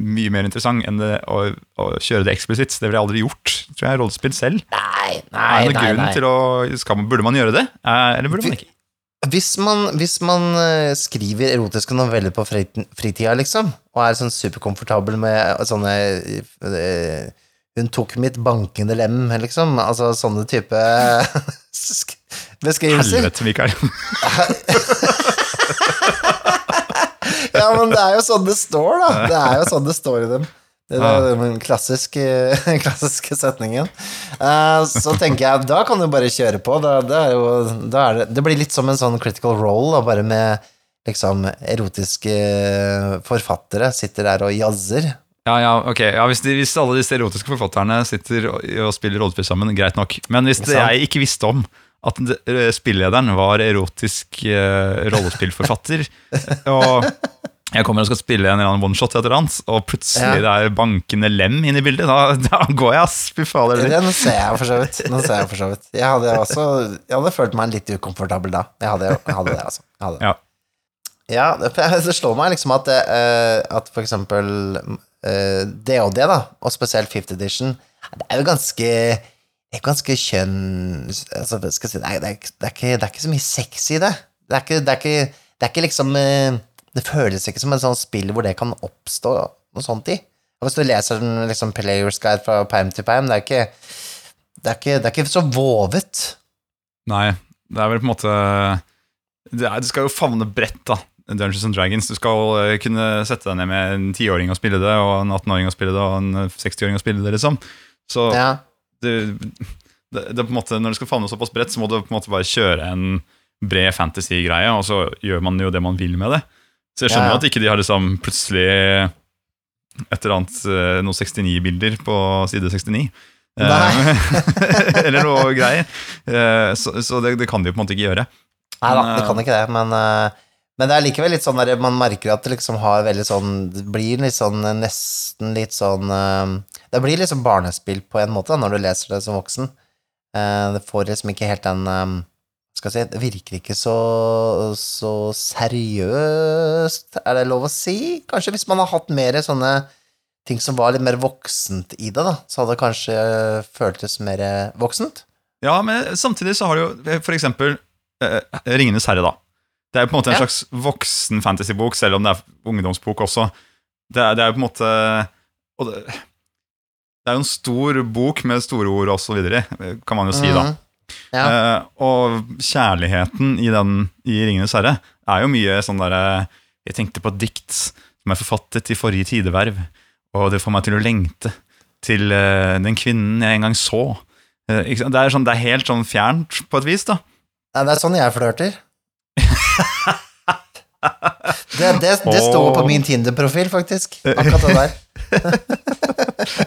mye mer interessant enn det, å, å kjøre det eksplisitt. Det ville jeg aldri gjort, tror jeg, rollespill selv. Nei, Er nei, det noen nei. grunn nei. til å man, Burde man gjøre det, Eh, eller burde man ikke? Hvis man, hvis man eh, skriver erotiske noveller på fritida, liksom, og er sånn superkomfortabel med sånne eh, Hun tok mitt bankende lem, liksom. Altså sånne type beskrivelser. Helvete, Mikael. Ja, men det er jo sånn det står, da. Det er jo sånn det står i dem. Det er den klassiske, klassiske setningen. Eh, så tenker jeg, da kan du bare kjøre på. Da, det, jo, det, det blir litt som en sånn critical role, da, bare med liksom erotiske forfattere sitter der og jazzer. Ja, ja, ok. Ja, hvis, de, hvis alle disse erotiske forfatterne sitter og, og spiller rollespill sammen, greit nok. Men hvis det jeg ikke visste om at eh, spillederen var erotisk uh, rollespillforfatter, og jeg kommer og skal spille en eller annen oneshot, eller annet, og plutselig Ja. det er bankende lem inne i bildet, da, da går jeg, ass. Fy fader. Det nå ser jeg for så vidt. Nå ser jeg for så vidt. Jeg hadde også Jeg hadde følt meg litt ukomfortabel da. Jeg hadde, jeg hadde det, altså. Hadde. det. Ja. Ja, det, slår meg liksom at, uh, at for eksempel eh, DOD, da, og spesielt Fifth Edition, det er jo ganske det er ganske kjønn... Altså, si, det, er, det, er, det, er ikke, det er ikke så mye sex i det. Det er ikke, det er ikke, det er ikke liksom eh, Det føles ikke som et sånt spill hvor det kan oppstå noe sånt i. Hvis du leser den liksom Players Guide fra perm til perm, det er ikke det er ikke, det er ikke så vovet. Nei, det er vel på en måte det, er, det skal jo favne bredt, da. Dungeons and Dragons. Du skal eh, kunne sette deg ned med en tiåring og spille det, og en 18-åring og spille det, og en 60-åring og spille det, liksom. Så Ja. det, det, det på en måte, når du skal favne såpass bredt, så må du på en måte bare kjøre en bred fantasy-greie, og så gjør man jo det man vil med det. Så jeg skjønner Ja, jo ja. at ikke de har liksom plutselig et eller annet eh, noen 69-bilder på side 69. Eh, Nei. eller noe greier. Eh, Så, så det, det kan de jo på en måte ikke gjøre. Nei da, det kan ikke det, men, men det er likevel litt sånn der man merker at det liksom har veldig sånn Det blir litt sånn nesten litt sånn Det blir liksom barnespill på en måte da, når du leser det som voksen. Det får liksom ikke helt den skal jeg si, Det virker ikke så, så seriøst, er det lov å si? Kanskje hvis man har hatt mer sånne ting som var litt mer voksent i det, da, så hadde det kanskje føltes mer voksent. Ja, men samtidig så har du jo eh, for eksempel eh, Ringenes herre, da. Det er jo på en måte en Ja. slags voksen fantasybok, selv om det er ungdomsbok også. Det er, det er jo på en måte det, det er jo en stor bok med store ord og så videre, kan man jo si, da. Ja. Uh, og kjærligheten i den i Ringenes herre er jo mye sånn derre Jeg tenkte på et dikt som er forfattet i forrige tideverv, og det får meg til å lengte til uh, den kvinnen jeg en gang så. Uh, det, er sånn, det er helt sånn fjernt på et vis, da. Ja, det er sånn jeg flørter. Det, det, det står på min Tinder-profil, faktisk. Akkurat det der.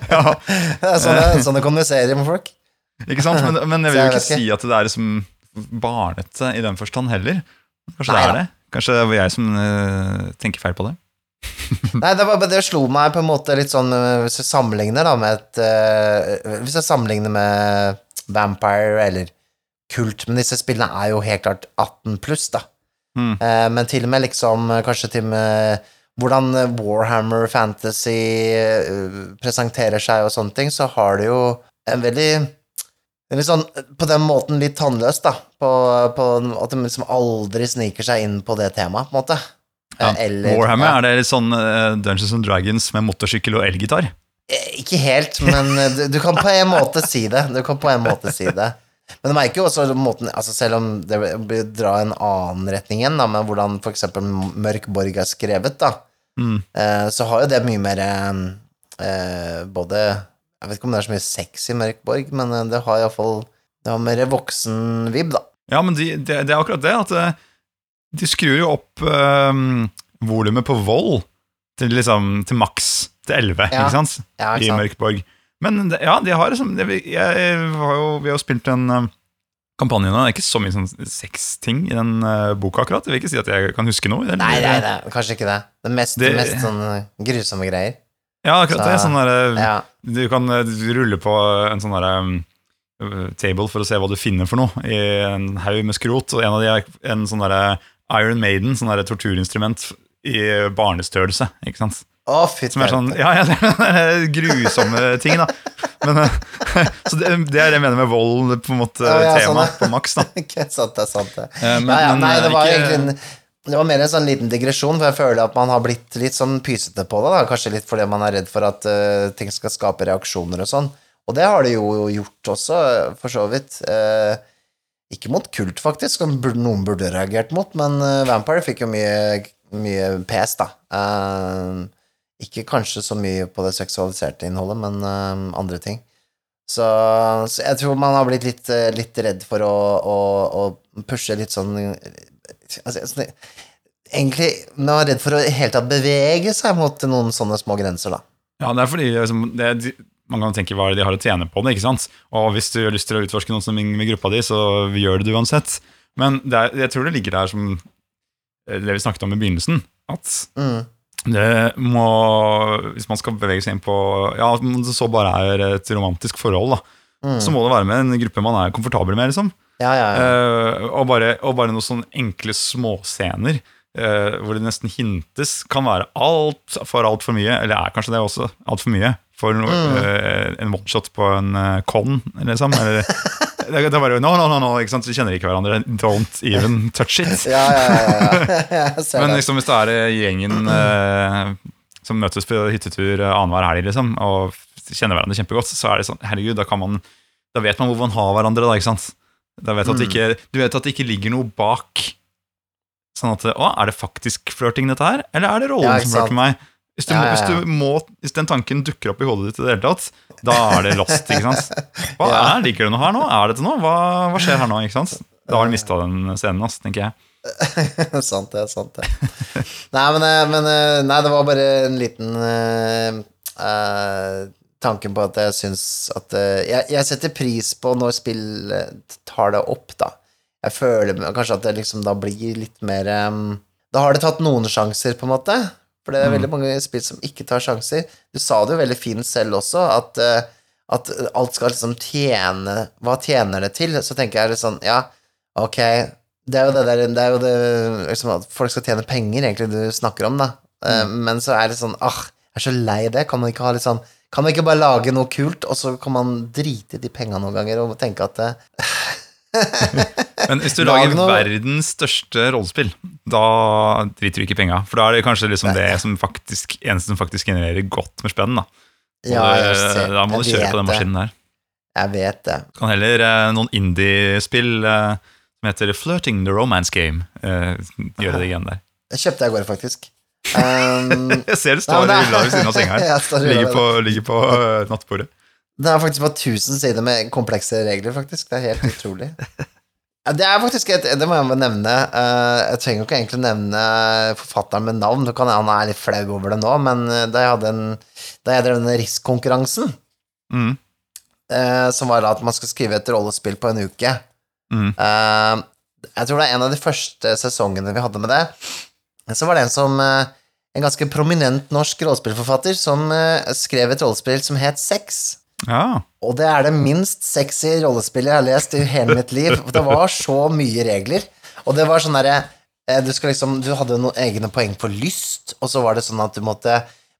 Ja, Det er sånn jeg, sånn jeg kommuniserer med folk. Ikke sant? Men, men jeg vil jo ikke si at det er liksom barnete i den forstand heller. Kanskje det er det? Kanskje det var jeg som uh, tenker feil på det? Nei, det, var, det slo meg på en måte litt sånn øh, Hvis jeg sammenligner da med et uh, Hvis jeg sammenligner med Vampire eller Kult Men disse spillene er jo helt klart 18 pluss, da. Mm. Uh, men til og med liksom Kanskje til og med hvordan Warhammer Fantasy presenterer seg og sånne ting, så har det jo en veldig Veldig sånn, på den måten litt tannløst, da. På, på at de liksom aldri sniker seg inn på det temaet, på en måte. Ja. Eh, eller- Warhammer, ja. er det litt sånn uh, Dungeons and Dragons med motorsykkel og elgitar? Eh, Ikke helt, men du, du kan på en måte si det. Du kan på en måte si det. Men det merker jo også måten altså Selv om det blir dra en annen retning igjen, da, med hvordan eksempel Mørk Borg er skrevet, da, Mm. uh, så har jo det mye mer eh, Både Jeg vet ikke om det er så mye sex i Mørk Borg, men eh, det har iallfall Det har mer voksen vib da. Ja, men de, det, det er akkurat det. At eh, de skrur jo opp um, volumet på vold til, liksom, til maks. Til 11, Ja. ikke sant? Ja, I ikke sant? Mørkborg. Men det, ja, de har liksom det, jeg, har jo, Vi har jo spilt en um, kampanje nå. Det er ikke så mye sånn sexting i den uh, boka, akkurat. Jeg vil ikke si at jeg kan huske noe. i. Nei, nei, nei, kanskje ikke det. Det mest, Det- mest sånn grusomme greier. Ja, akkurat Så- det. Sånn der, Ja. Du kan uh, rulle på en sånn derre um, table for å se hva du finner for noe i en haug med skrot, og en av de er en sånn derre Iron Maiden, sånn derre torturinstrument i barnestørrelse, ikke sant? Å, fytti Som er sånn, ja, ja, det er grusomme ting, da. Men, så det, det er det jeg mener med vold, på en måte, oh, ja, tema sånn, på maks, da. okay, sant, det sant, det. Eh, men- ja, ja, nei, det eh, var ikke- egentlig en, det var mer en sånn liten digresjon, for jeg føler at man har blitt litt sånn pysete på det, da. Kanskje litt fordi man er redd for at uh, ting skal skape reaksjoner og sånn. Og det har det jo gjort også, for så vidt. Uh, ikke mot kult, faktisk, som noen burde reagert mot, men uh, Vampire fikk jo mye, mye pes, da. Ikke kanskje så mye på det seksualiserte innholdet, men andre ting. Så, så jeg tror man har blitt litt, litt redd for å, å, å pushe litt sånn altså, Egentlig man er redd for å helt tatt bevege seg mot noen sånne små grenser, da. Ja, det er fordi liksom, det, man kan tenke hva det de har å tjene på det, ikke sant? Og hvis du har lyst til å utforske noen som med gruppa di, så gjør det du uansett. Men det er, jeg tror det ligger der som eh, det vi snakket om i begynnelsen, at Mm. Det må, hvis man skal bevege seg inn på Ja, så bare er et romantisk forhold, da. Så må det være med en gruppe man er komfortabel med. liksom Ja, ja, ja. Uh, og, bare, og bare noen sånne enkle småscener uh, hvor det nesten hintes, kan være alt for altfor mye. Eller er kanskje det også altfor mye for no, mm. uh, en one-shot på en uh, con, liksom. Eller, det, det er bare no, no, no, no, ikke sant? Vi kjenner ikke hverandre. Don't even touch it. ja, ja, ja. Men liksom, hvis det er gjengen som møtes på hyttetur annenhver helg, liksom, og kjenner hverandre kjempegodt, så er det sånn Herregud, da kan man Da vet man hvor man har hverandre, da, ikke sant? Da vet at det ikke, du vet at det ikke ligger noe bak. Sånn at Å, er det faktisk flørting, dette her? Eller er det rollen Ja, som flørter meg? Hvis, du, Ja, ja, hvis, du må, hvis den tanken dukker opp i hodet ditt i det hele tatt, da er det lost, ikke sant? Hva er, ligger det noe her nå? Er det til noe? Hva, hva skjer her nå, ikke sant? Da har du mista den scenen, ass, tenker jeg. sant det, sant det. Nei, men, eh, men eh, Nei, det var bare en liten eh, tanken på at jeg syns at eh, jeg, jeg setter pris på når spill eh, tar det opp, da. Jeg føler kanskje at det liksom da blir litt mer eh, Da har det tatt noen sjanser, på en måte. For det er veldig mange spill som ikke tar sjanser. Du sa det jo veldig fint selv også, at, eh, at alt skal liksom tjene Hva tjener det til? Så tenker jeg litt sånn, ja, ok det er jo det der Det er jo det liksom, at folk skal tjene penger, egentlig, du snakker om, da. Eh, Men så er det sånn Ah, jeg er så lei det. Kan man ikke ha litt sånn Kan man ikke bare lage noe kult, og så kan man drite i de penga noen ganger og tenke at eh, Men hvis du Lag lager noe- verdens største rollespill, da driter du ikke i penga. For da er det kanskje liksom det som faktisk, eneste som faktisk genererer godt med spenn. Da, Ja, det, da må du kjøre på den maskinen der. Jeg vet det. Kan heller eh, noen indie-spill eh, som heter Flirting the Romance Game, eh, gjøre det igjen der. Det kjøpte jeg i går, faktisk. Um, Jeg ser du står nei, i det- ved siden av senga her. Ligger på, ligger på uh, nattbordet. Det er faktisk bare 1000 sider med komplekse regler, faktisk. Det er helt utrolig. Ja, Det er faktisk et, Det må jeg bare nevne. Eh, Jeg trenger jo ikke egentlig nevne forfatteren med navn. Du kan Han er litt flau over det nå, men eh, da jeg hadde en Da jeg drev denne RIS-konkurransen, Mm. eh, som var da at man skal skrive et rollespill på en uke Mm. Jeg tror det er en av de første sesongene vi hadde med det. Så var det en som En ganske prominent norsk rollespillforfatter som eh, skrev et rollespill som het Sex. Ja. Og det er det minst sexy rollespillet jeg har lest i hele mitt liv. Det var så mye regler. Og det var sånn derre eh, du, liksom, du hadde noen egne poeng for lyst, og så var det sånn at du måtte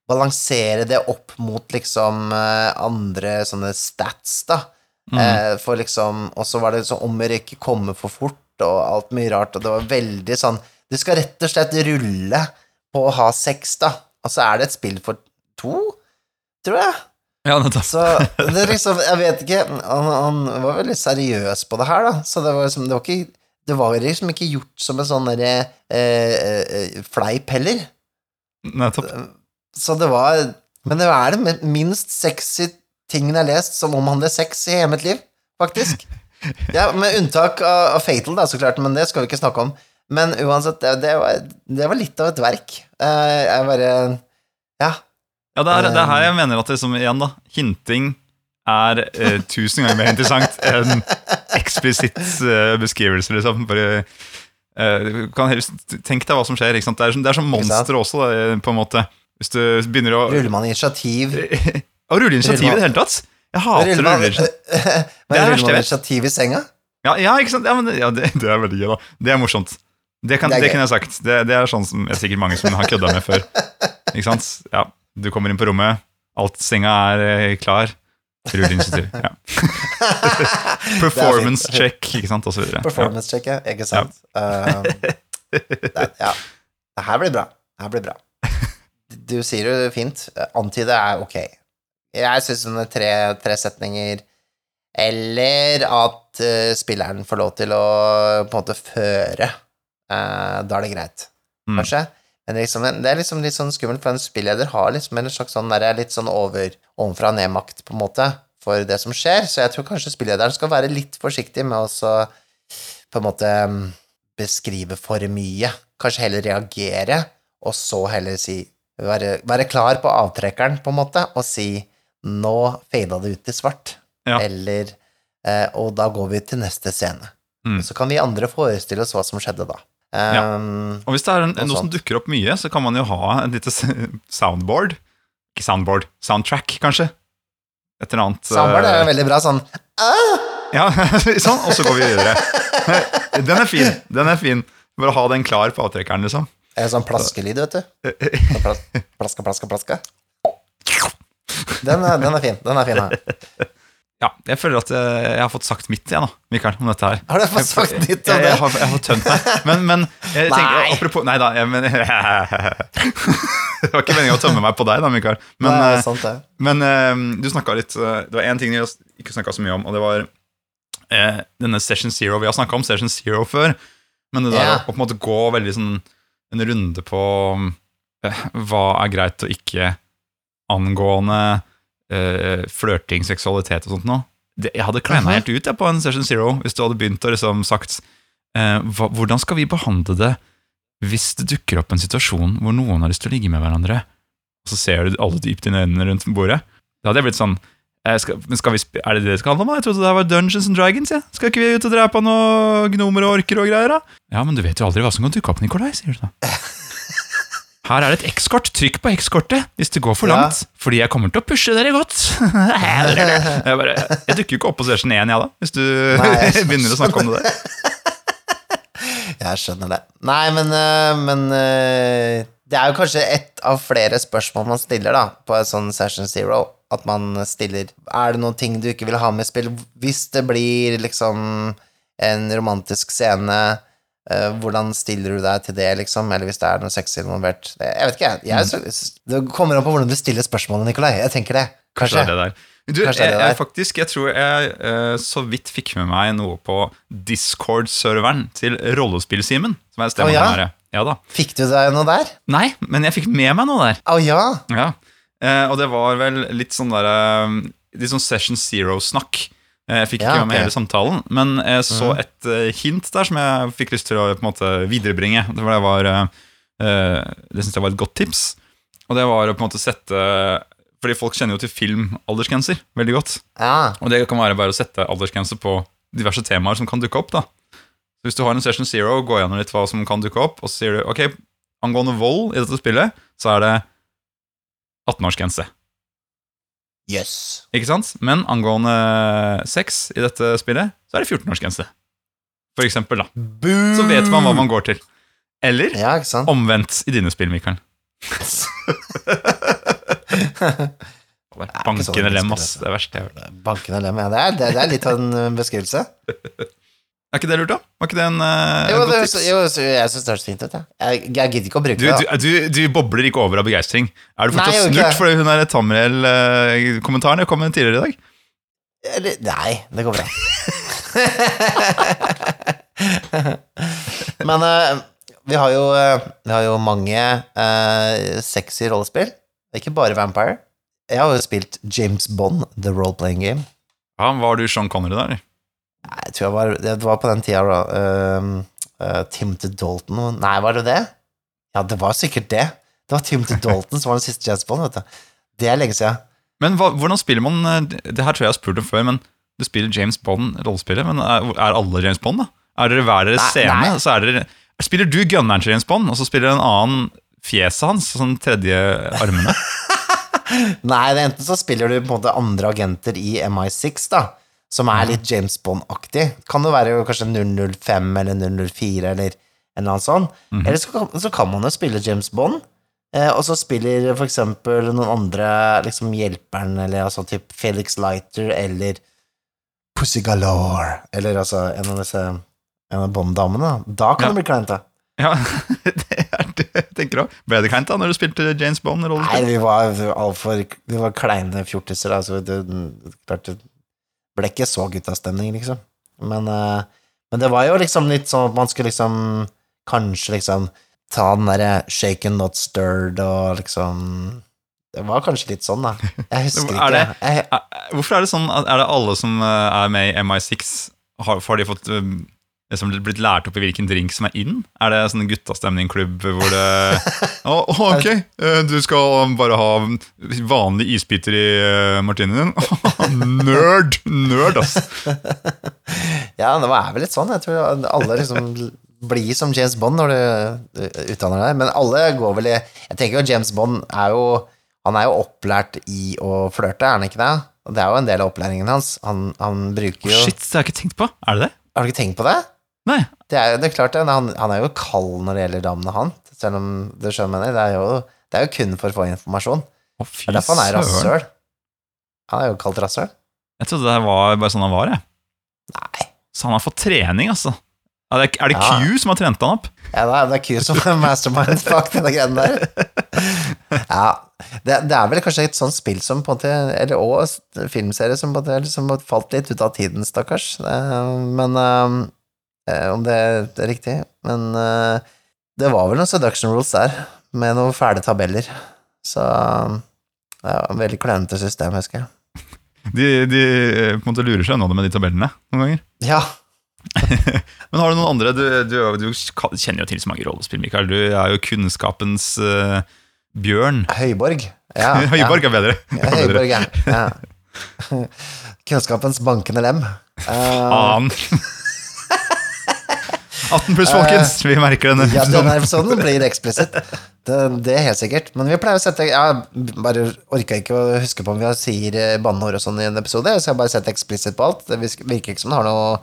balansere det opp mot liksom eh, andre sånne stats, da. Mm. for liksom Og så var det sånn om å ikke komme for fort, og alt mye rart, og det var veldig sånn Du skal rett og slett rulle på å ha sex, da. Og så er det et spill for to, tror jeg. ja, nettopp. Så det liksom, jeg vet ikke Han, han var veldig seriøs på det her, da. Så det var liksom, det var ikke det var liksom ikke gjort som en sånn derre eh, eh, fleip heller. nettopp. Så det var Men det er det minst sexy tingen jeg har lest som omhandler sex i hele mitt liv, faktisk. Ja, Med unntak av, av Fatal, da, så klart, men det skal vi ikke snakke om. Men uansett, det, det, var, det var litt av et verk. Eh, jeg bare Ja. Ja, det er, det er her jeg mener at det som igjen da Hinting er eh, tusen ganger mer interessant enn eksplisitt eh, beskrivelse, liksom. Bare, eh, du kan helst Tenk deg hva som skjer. Det er som, det er som monstre også, da, på en måte. Hvis du begynner å Ruller man initiativ Å rulle initiativ i det hele tatt? Jeg hater Ruller man, rulle initiativ. men Det er det ruller man initiativ i senga? Ja, ja, ikke sant? Ja, men, ja det, det er veldig gøy, da. Det er morsomt. Det, kan, Det det, kunne jeg sagt. Det, det er sånn som er sikkert mange som har kødda med før. Ikke sant? Ja, Du kommer inn på rommet, alt senga er eh, klar. Rull initiativ. Ja. Performance er check, ikke sant, og så videre. Performance check, ja. Ikke sant? Um, det, ja. Det her blir bra. Det her blir bra. Du sier jo fint. Antyde er ok. Jeg syns sånne tre, tre setninger Eller at uh, spilleren får lov til å på en måte føre. Eh, da er det greit, Mm. kanskje. Men det liksom, det er liksom litt sånn skummelt, for en spilleder har liksom en slags sånn der, litt sånn over, ovenfra og ned-makt, på en måte, for det som skjer. Så jeg tror kanskje spillederen skal være litt forsiktig med å så på en måte beskrive for mye. Kanskje heller reagere, og så heller si Være, være klar på avtrekkeren, på en måte, og si 'nå fada det ut til svart', Ja. eller eh, 'og da går vi til neste scene'. Mm. Så kan vi andre forestille oss hva som skjedde da. Um, Og hvis det er en, Noe som dukker opp mye, så kan man jo ha en lite soundboard. Ikke soundboard, soundtrack, kanskje. Et eller annet Soundboard er eh, jo veldig bra sånn Ja, sånn, og så går vi videre. Den er fin. Den er fin. Bare ha den klar på avtrekkeren, liksom. eh, Sånn plaskelyd, vet du. Sånn plas- Plaska, plaska, plaska. Den er, den er fin. Den er fin. ja. Ja, jeg føler at jeg, jeg har fått sagt mitt igjen, da, Mikael, om dette her. Har du fått sagt ditt jeg, om jeg, det? jeg, har, jeg har tømt meg. Men, men jeg tenker, Nei. apropos Nei da, jeg, men, Det var ikke meningen å tømme meg på deg, da, Mikael. Men, Nei, eh, sant det. men eh, du snakka litt eh, Det var én ting vi ikke snakka så mye om, og det var eh, denne Session Zero. Vi har snakka om Session Zero før, men det der yeah. å, å på en måte gå veldig sånn en runde på eh, hva er greit og ikke angående eh, flørting, seksualitet og sånt noe. Jeg hadde kleina helt ut jeg, på en Session Zero hvis du hadde begynt å liksom sagt uh, hva, Hvordan skal vi behandle det hvis det dukker opp en situasjon hvor noen har lyst til å ligge med hverandre, og så ser du alle dypt i øynene rundt bordet? Da hadde jeg blitt sånn eh, skal, men skal vi Er det det det skal handle om? Jeg trodde det var Dungeons and Dragons. Ja. Skal ikke vi ut og drepe noen gnomer og orker og greier? da? Ja, men du vet jo aldri hva som kan dukke opp, Nikolai, sier du da. Her er det et X-kort. Trykk på X-kortet hvis det går for Ja. langt. Fordi jeg kommer til å pushe dere godt. jeg, bare, jeg dukker jo ikke opp på session 1, jeg da, hvis du Nei, begynner å snakke om det der. Jeg skjønner det. Nei, men, øh, men øh, det er jo kanskje ett av flere spørsmål man stiller da, på en sånn Session Zero. At man stiller Er det noen ting du ikke vil ha med i spill? Hvis det blir liksom en romantisk scene, hvordan stiller du deg til det, liksom? Eller hvis det er noe sexy involvert? Jeg vet ikke, jeg. det kommer an på hvordan du stiller spørsmålet, Nikolai. Jeg tenker det. Kanskje Kanskje. det. Du, Kanskje jeg, jeg, faktisk, jeg tror jeg eh, så vidt fikk med meg noe på Discord-serveren til Rollespill-Simen. Som er stemmen oh, ja? her. Ja da. Fikk du deg noe der? Nei, men jeg fikk med meg noe der. Å ja! Ja. Eh, og det var vel litt sånn derre Litt sånn Session Zero-snakk. Eh, Jeg fikk Ja, ikke med meg okay. hele samtalen, men jeg så Mhm. et eh, hint der som jeg fikk lyst til å på en måte viderebringe. Det var, det var eh, Det syns jeg var et godt tips. Og det var å på en måte sette Fordi folk kjenner jo til film-aldersgrenser veldig godt. Ja. Og det kan være bare å sette aldersgrense på diverse temaer som kan dukke opp. da. Så Hvis du har en Session Zero, gå gjennom litt hva som kan dukke opp, og så sier du ok, angående vold i dette spillet, så er det 18-årsgrense. Jøss. Ikke sant? Men angående sex i dette spillet, så er det 14-årsgrense. For eksempel, da. Boom. Så vet man hva man går til. Eller Ja, ikke sant? omvendt i dine spill, Mikael. Bankende lem, ass. Det er verst jeg har hørt. Bankende lem, ja. Det er, det, er litt av en uh, beskrivelse. Er ikke det lurt, da? Var ikke det en, uh, Jo, det, tips? jo så jeg syns det høres fint ut. Jeg, jeg, jeg gidder ikke å bruke Du, det. du, du, du bobler ikke over av begeistring. Er du fortsatt Nei, snurt fordi hun er Tamriel-kommentaren jeg kom med tidligere i dag? Nei, det går bra. Men uh, vi, har jo, uh, vi har jo mange uh, sexy rollespill. Ikke bare Vampire. Jeg har jo spilt James Bond, The Role Playing Game. Ja, Var du Sean Connery der? Jeg tror jeg var, det var på den tida da. Uh, uh, Timothy Dalton Nei, var det det? Ja, det var sikkert det. Det var Timothy Dalton som var den siste James Bond, vet du. Det er lenge siden. Men hva, hvordan spiller man eh, Det her tror jeg jeg har spurt om før, men du spiller James Bond rollespillet, men er, er alle James Bond, da? Er dere hver deres scene? Så er dere, spiller du gunneren til James Bond, og så spiller en annen fjeset hans, sånn tredje armene? Nei, det enten så spiller du på en måte andre agenter i MI6, da, som er litt James Bond-aktig. Kan det være kanskje 005 eller 004 eller en eller annen sånn. Eller så, kan- så kan man jo spille James Bond, eh, og så spiller for eksempel noen andre liksom hjelperen, eller altså typ Felix Leiter eller Pussy Galore, eller altså en av disse en av Bond-damene. da. Kan Ja. du bli kleint, da. Ja, det er det jeg tenker òg. Ble det kleint da, når du spilte James Bond? Nei, vi var altfor Vi var kleine fjortiser, så det, klart det ble ikke så guttastemning, liksom. Men, eh, men det var jo liksom litt sånn at man skulle liksom Kanskje liksom ta den derre shaken not stirred og liksom Det var kanskje litt sånn, da. Jeg husker ikke. Er det- Er- Hvorfor er det sånn er det alle som eh, er med i MI6, har, har de fått um, liksom blitt lært opp i hvilken drink som er inn? Er det sånn guttastemningklubb hvor det Å, oh, Ok, eh, du skal bare ha vanlig isbiter i uh, martinien din? Nerd! Nerd, ass. ja, det er vel litt sånn. Jeg tror alle liksom blir som James Bond når du utdanner deg, men alle går vel i Jeg tenker jo James Bond er jo Han er jo opplært i å flørte, er han ikke det? Det er jo en del av opplæringen hans. Han, han bruker jo Shit, det har jeg ikke tenkt på. Er det det? Har du ikke tenkt på det? Nei. Det er, jo- det er klart det. Han, han er jo kald når det gjelder damene, han. Selv om du skjønner mener. Det er jo, det er jo kun for å få informasjon. Å, fy Det er derfor han er rasshøl. Han er jo kalt rasshøl. Jeg trodde det var bare sånn han var, jeg. Nei. Så han har fått trening, altså. Er det, er det Ja. Q som har trent han opp? Ja, det er, Q som er mastermind bak denne greia der. Ja, det, det er vel kanskje et sånt spill som på en måte Eller òg filmserie som på en måte liksom falt litt ut av tiden, stakkars. Eh, Men eh, Om det er riktig. Men eh, det var vel noen seduction rules der, med noen fæle tabeller. Så ja, Veldig klønete system, husker jeg. De, de eh, på en måte lurer seg unna det med de tabellene noen ganger. Ja. Men har du noen andre? Du, du, du kjenner jo til så mange rollespill, Mikael. Du er jo kunnskapens uh, bjørn. Høyborg. Ja, Høyborg er bedre. Ja, Høyborg, ja. Kunnskapens bankende lem. Eh, Faen. 18 pluss, folkens. Vi merker denne. Ja, denne episoden blir eksplisitt. Det, det er helt sikkert. Men vi pleier å sette Jeg bare orka ikke å huske på om vi sier eh, banneord og sånn i en episode, så jeg bare setter eksplisitt på alt. Det virker ikke som det har noe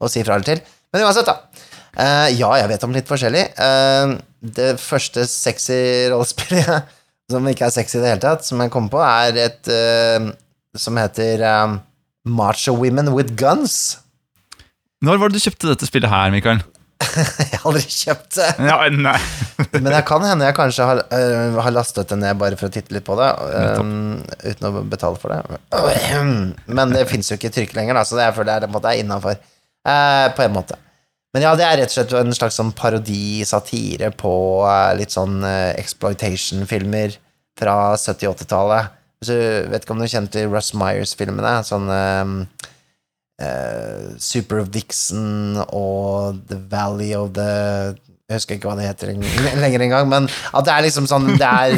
å si fra eller til. Men uansett, da. Uh, ja, jeg vet om litt forskjellig. Uh, det første sexy rollespillet, som ikke er sexy i det hele tatt, som jeg kommer på, er et uh, som heter eh, Macho Women with Guns. Når var det du kjøpte dette spillet her, Mikael? Jeg har aldri kjøpt det. Ja. Men jeg kan hende jeg kanskje har, uh, har lastet det ned bare for å titte litt på det, Um, uten å betale for det. Men det fins jo ikke trykk lenger, da, så det jeg føler jeg er innafor. Uh, på en måte. Men ja, det er rett og slett en slags sånn parodi, satire på uh, litt sånn eh, exploitation-filmer fra 70-80-tallet. Vet ikke om du kjenner til Russ Myers-filmene? Sånn eh, of Super Vixen og The Valley of the Jeg husker ikke hva det heter en- lenger engang, men at det er liksom sånn Det er,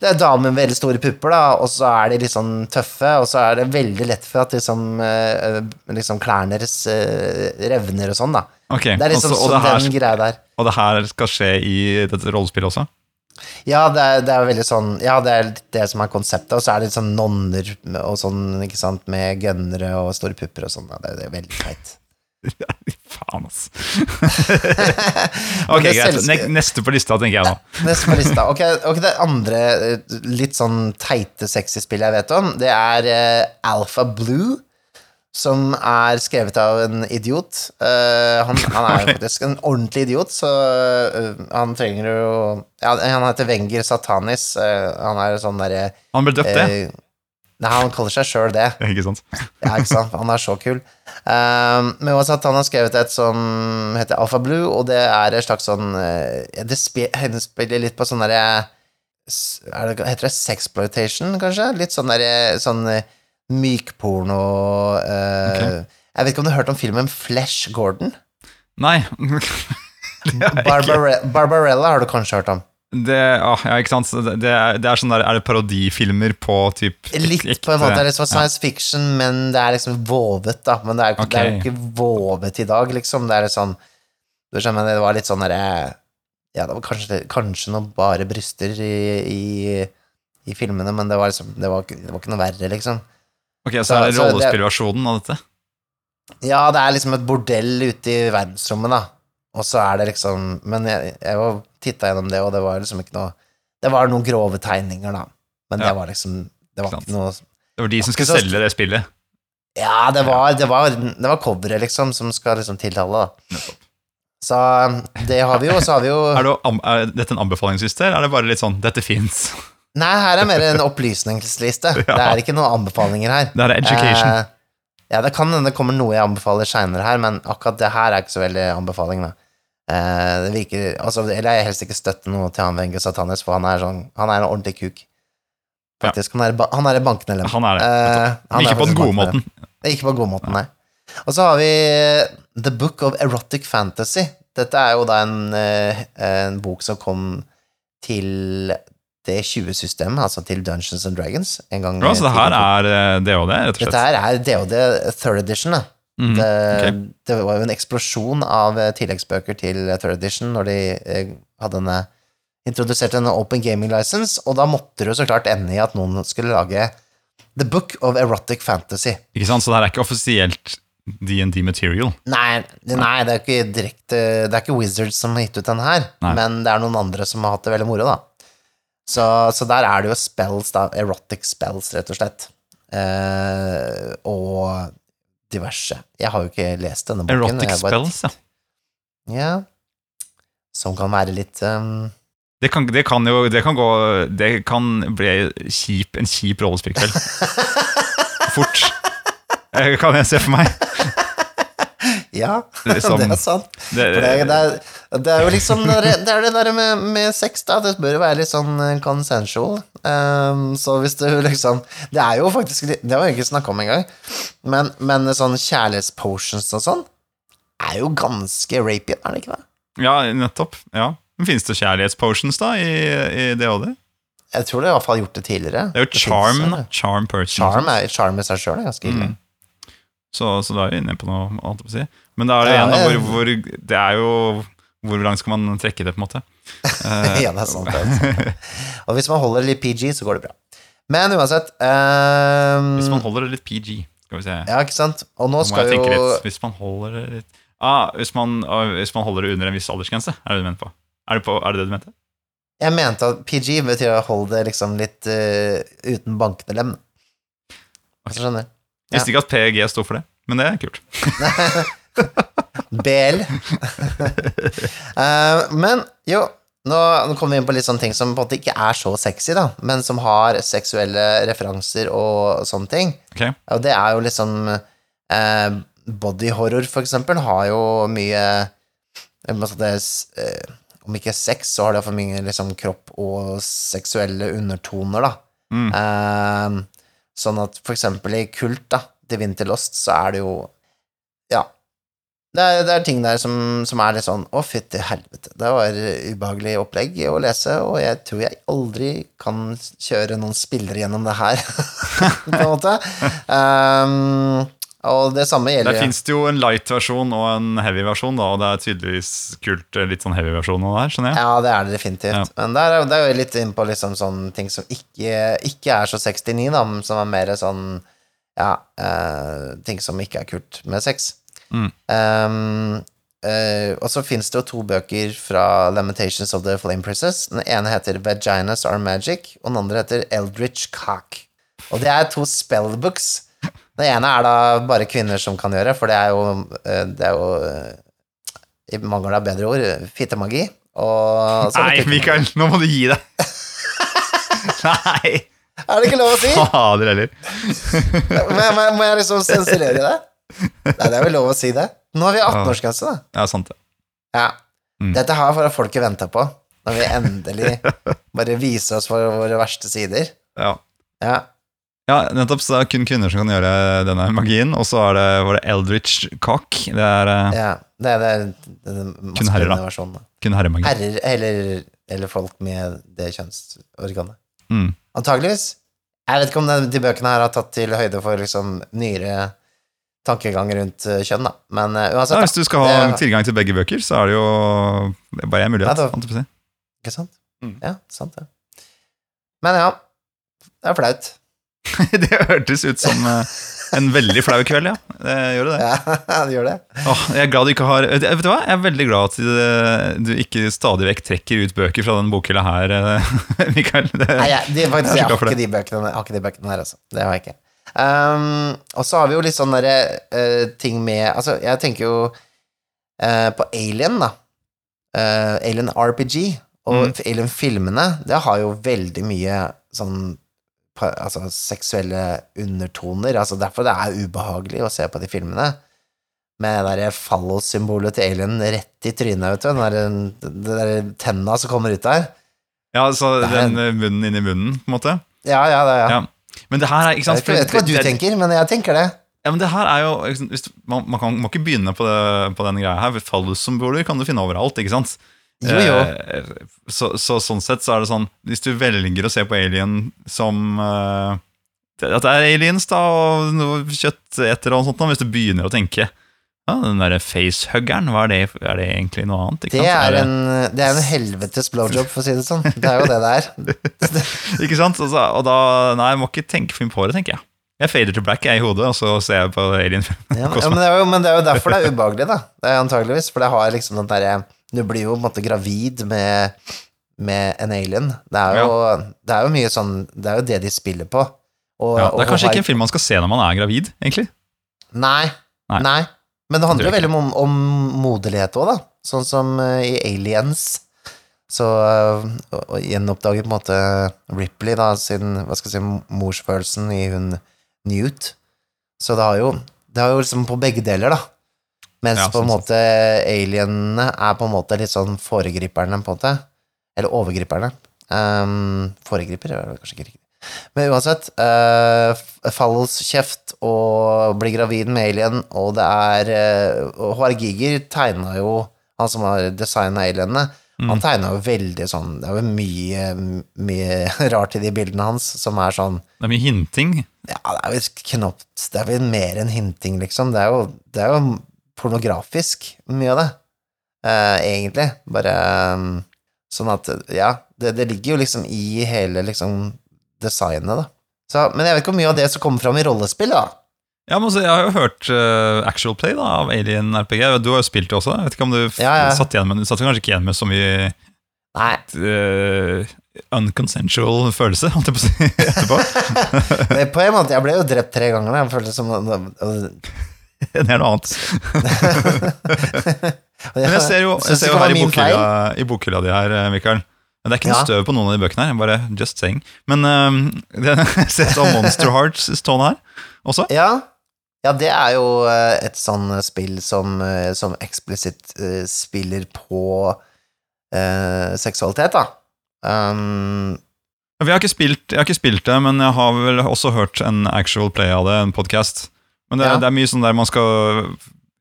det er damer med veldig store pupper, da, og så er de litt sånn tøffe, og så er det veldig lett for at liksom, eh, liksom klærne deres eh, revner og sånn, da. Okay, Det er liksom også, og, sånn det her, den greia der. og det her skal skje i dette rollespillet også? Ja, det er, det er veldig sånn Ja, det er litt det som er konseptet, og så er det litt sånn nonner og sånn, ikke sant, med gønnere og store pupper og sånn. Ja, det, det er veldig teit. Ja, Faen, ass. ok, greit. Ne neste på lista, tenker jeg nå. Neste på lista. Ok, okay det andre eh, litt sånn teite, sexy spillet jeg vet om, det er uh, Alpha Blue. Som er skrevet av en idiot. Uh, han, han er jo faktisk en ordentlig idiot, så uh, han trenger jo ja, Han heter Wenger Satanis. Uh, han er sånn derre Han ble døpt, det. Nei, han kaller seg sjøl det. Ikke sant? Ja, ikke sant? Han er så kul. Men uansett, han har skrevet et som heter Alfa Blue, og det er et slags sånn Det spiller litt på sånn derre er Heter det sexploitation, kanskje? Litt sånn derre sånn mykporno eh, okay. Jeg vet ikke om du har hørt om filmen Flesh Gordon? Nei. Barbare Barbarella har du kanskje hørt om? Det, ah, ja, ikke sant? Det, det, er, det er sånn der, er det parodifilmer på typ Litt ekte, på en måte. Det er liksom science fiction, men det er liksom vovet, da. Men det er, ikke- det er jo ikke vovet i dag, liksom. Det er litt sånn Du skjønner, det var litt sånn derre Ja, det var kanskje, kanskje noe bare bryster i, i, i filmene, men det var liksom det var, det var ikke noe verre, liksom. Ok, så Så- er det rollespillversjonen av dette? Ja, det er liksom et bordell ute i verdensrommet, da. Og så er det liksom Men jeg, jeg titta gjennom det, og det var liksom ikke noe Det var noen grove tegninger, da. Men Ja. det var liksom Det var ikke noe Det var de som skulle selge det spillet. Ja, det var, det var, det var coveret, liksom, som skal liksom tiltale, da. Så det har vi jo, så har vi jo Er, det, er dette en anbefalingsliste, eller er det bare litt sånn 'dette fins'? Nei, her er mer en opplysningsliste. Det er ikke noen anbefalinger her. Det er education. Eh, ja, det kan hende det kommer noe jeg anbefaler seinere her, men akkurat det her er ikke så veldig anbefaling, da. Eh, det virker altså, Eller jeg helst ikke støtte noe til han Wenger Satanis, for han er sånn Han er en ordentlig kuk. Faktisk. Han er, ba- han er et bankende lem. Han er det. Eh, Ikke på den gode måten. Ikke på den gode måten, nei. Og så har vi The Book of Erotic Fantasy. Dette er jo da en, eh, en bok som kom til D20-systemet, altså til Dungeons and Dragons, en gang Ja, så det her er eh, rett og slett? Dette her er DOD third edition, da. Mhm, det, okay. det var jo en eksplosjon av eh, tilleggsbøker til eh, Third Edition når de hadde denne introdusert en open gaming license, og da måtte det jo så klart ende i at noen skulle lage The Book of Erotic Fantasy. Ikke sant? Så det her er ikke offisielt DND material. Nei, nei, det er ikke direkte Det er ikke Wizards som har gitt ut den her, Nei. men det er noen andre som har hatt det veldig moro, da. Så, så der er det jo spells, da. Erotic spells, rett og slett. Eh, og diverse. Jeg har jo ikke lest denne boken. Erotic spells, ja. Ja. Som kan være litt um, Det kan, det kan jo Det kan gå Det kan bli kjip, en kjip rollespillkveld. Fort. Eh, Kan jeg se for meg. Ja, Det er det er sant. Det, det, det, er, det er jo liksom Det er det er der med, med sex, da. Det bør jo være litt sånn eh, consensual. Um, så hvis du liksom Det er jo faktisk Det har vi ikke snakka om engang. Men, men sånn kjærlighetspotions og sånn er jo ganske rapy, er det ikke det? ja, nettopp. Ja. Men Fins det kjærlighetspotions da i, i DHD? Jeg tror det i hvert fall gjort det tidligere. Det er jo charm, da. Charm person. Charm, er, charm i seg sjøl er ganske ille. Mm. Så, så da er vi inne på noe annet å si. Men da er det Ja, igjen da, hvor, hvor Det er jo Hvor langt skal man trekke det, på en måte? Eh, ja, det er sant. Det er sant. Og hvis man holder det litt PG, så går det bra. Men uansett um, Hvis man holder det litt PG, skal vi se. Ja, ikke sant? Og nå Nå skal jo litt. Hvis man holder det litt ah, hvis, man, ah, hvis man holder det under en viss aldersgrense, er det du mente på? Er det, på, er det det du mente? Jeg mente at PG betyr å holde det liksom litt uh, uten bankende lem. Okay. skjønner du? Visste ikke at PG sto for det, men det er kult. BL. uh, men jo, nå, nå kommer vi inn på litt sånne ting som på en måte ikke er så sexy, da, men som har seksuelle referanser og sånne ting. Okay. Og det er jo liksom uh, Body horror, for eksempel, har jo mye eh, det, eh, Om ikke sex, så har det for mye liksom, kropp og seksuelle undertoner, da. Mm. Sånn at for eksempel i Kult, da, til Lost, så er det jo Ja. Det er, det er ting der som, som er litt sånn Å, fytti helvete. Det var ubehagelig opplegg å lese, og jeg tror jeg aldri kan kjøre noen spillere gjennom det her, på en måte. Um, og det samme gjelder Der fins det jo en light-versjon og en heavy-versjon, og det er tydeligvis kult litt sånn heavy-versjon av det her, skjønner jeg. Ja, det er det definitivt. Ja. Men der er, det er jo litt inn på liksom sånne ting som ikke, ikke er så 69, da, men som er mer sånn Ja, uh, ting som ikke er kult med sex. Mm. Um, uh, og så fins det jo to bøker fra Lamentations of the Flame Princess. Den ene heter Vaginas Are Magic, og den andre heter Eldritch Cock. Og det er to spellbooks. Den ene er da bare kvinner som kan gjøre, for det er jo, eh, det er jo eh, i mangel av bedre ord, fittemagi. Nei. Mikael, nå må du gi deg! Nei! Er det ikke lov å si? Fader heller. Må må jeg liksom sensurere det? Nei, det er vel lov å si det. Nå har vi 18-årsgrense, da. Ja, sant det. Ja. Mm. Dette har bare folket venta på, når vi endelig bare viser oss for våre verste sider. Ja. Ja. Ja, nettopp. Så det er kun kvinner som kan gjøre denne magien. Og så er det, var det Eldritch Cock. Det er eh, ja. Det er det, det, det Kun herrer, da. versjonen. da. kun herremagi. Herrer eller, eller folk med det kjønnsorganet. Mm. Antageligvis. Jeg vet ikke om de bøkene her har tatt til høyde for liksom nyere tankegang rundt eh, kjønn, da. Men uh, Ja, hvis du skal ha det- tilgang til begge bøker, så er det jo er bare en mulighet. Nei, si. Ikke sant? Mm. Ja, sant det. Men ja, det er flaut. det hørtes ut som eh, en veldig flau kveld, ja. Det gjør det. Ja, det gjør det. Åh, jeg er glad du ikke har Vet du hva? Jeg er veldig glad at du- du ikke stadig vekk trekker ut bøker fra den bokhylla her, eh, Mikael. Det, Nei, jeg, de, faktisk, Jeg har ikke de bøkene, har ikke de bøkene her, altså. Det har jeg ikke. Um, og så har vi jo litt sånne derre, uh, ting med Altså, jeg tenker jo uh, på Alien, da. Uh, Alien RPG og Mm. Alien-filmene, det har jo veldig mye sånn altså, seksuelle undertoner. Altså, derfor det er ubehagelig å se på de filmene. Med det derre fallossymbolet til alien rett i trynet, vet du. Den der, det tenna som kommer ut der. ja, så er- den eh, munnen inni munnen, på en måte. Ja, ja, det, ja. Ja. Men det her er ikke sant Jeg vet ikke hva du tenker, men jeg tenker det. Ja, men det her er jo man, man kan, må ikke begynne på, det, på den greia her. Fallossymboler kan du finne overalt, ikke sant? Jo, jo. Eh, så, så sånn sett så er det sånn Hvis du velger å se på Alien som eh, at det er aliens da, og noe kjøttetere og sånt, da, hvis du begynner å tenke ja, den derre facehuggeren, hva er det, er det egentlig noe annet? Det er en, det er en helvetes blowjob, for å si det sånn. Det er jo det det er. ikke sant? Og, så, og da Nei, jeg må ikke tenke for mye på det, tenker jeg. Jeg fader til black jeg i hodet, og så ser jeg på alien-filmen. Ja, ja, men, men det er jo derfor det er ubehagelig, da. Det er antageligvis. For det har liksom den derre Du blir jo på en måte gravid med, med en alien. Det er, jo, det er jo mye sånn Det er jo det de spiller på. Og, Ja, det er kanskje ikke en film man skal se når man er gravid, egentlig. Nei. Nei. Nei. Men det handler jo veldig om, om moderlighet òg, da. Sånn som uh, i Aliens. Så uh, gjenoppdager på en måte Ripley da sin hva skal jeg si, morsfølelsen i hun Newt. Så det har jo Det har jo liksom på begge deler, da. Mens Ja, på en sånn måte alienene er på en måte litt sånn foregriperne, på en måte. Eller overgriperne. Um, foregriper er kanskje ikke riktig. Men uansett, uh, falskjeft og blir gravid med alien, og det er uh, Håvard Giger tegna jo Han som har designa alienene, han tegna jo veldig sånn Det er jo mye, mye rart i de bildene hans som er sånn Det er mye hinting. Ja, det er jo knapt Det er vel mer enn hinting, liksom. Det er jo, det er jo pornografisk, mye av det. Eh, egentlig. Bare um, sånn at Ja, det, det ligger jo liksom i hele liksom designet, da. Så, men jeg vet ikke hvor mye av det som kommer fram i rollespill, da. Ja, men altså, Jeg har jo hørt uh, Actual Play da, av Alien RPG. Du har jo spilt det også. Jeg vet ikke om Du Ja, ja. satt igjen med, du satt kanskje ikke igjen med så mye Nei. Uh, unconsensual følelse, holdt jeg på å si, etterpå. På en måte, jeg ble jo drept tre ganger. Jeg følte som Det er noe annet. Men jeg ser jo, jeg ser jo her i bokhylla, i bokhylla di her, eh, Mikael. Men Det er ikke noe støv på noen av de bøkene her. Bare just saying. Men um, det, ser ut som Monster Hearts stående her også. Ja, ja, det er jo eh, et sånn spill som, eh, som eksplisitt eh, spiller på eh, seksualitet, da. Um, Vi har ikke spilt, jeg har ikke spilt det, men jeg har vel også hørt en actual play av det, en podcast. Men det, Ja. det er mye sånn der man skal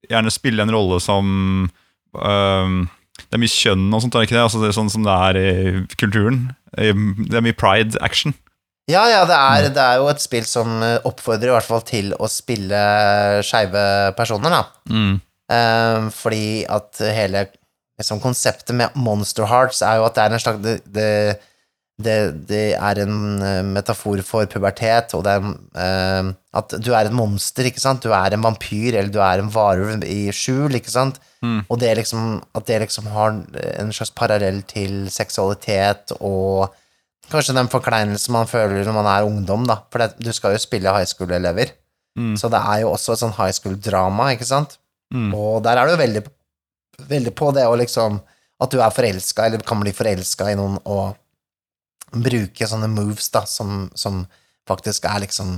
gjerne spille en rolle som um, Det er mye kjønn og sånt, er det ikke det? Altså det er sånn som det er i kulturen. Det er mye pride action. ja, ja, det er, det er jo et spill som eh, oppfordrer i hvert fall til å spille skeive personer, da. Mm. Um, fordi at hele liksom, konseptet med Monster Hearts er jo at det er en slags Det, det, det, er en eh, metafor for pubertet, og det er eh, at du er et monster, ikke sant? Du er en vampyr, eller du er en varulv i skjul, ikke sant? Mm. Og det liksom, at det liksom har en slags parallell til seksualitet og kanskje den forkleinelsen man føler når man er ungdom, da. For det, du skal jo spille high school-elever. Mm. Så det er jo også et sånn high school-drama, ikke sant? Mm. Og der er du veldig, veldig på det å liksom At du er forelska, eller kan bli forelska i noen, og bruke sånne moves, da, som, som faktisk er liksom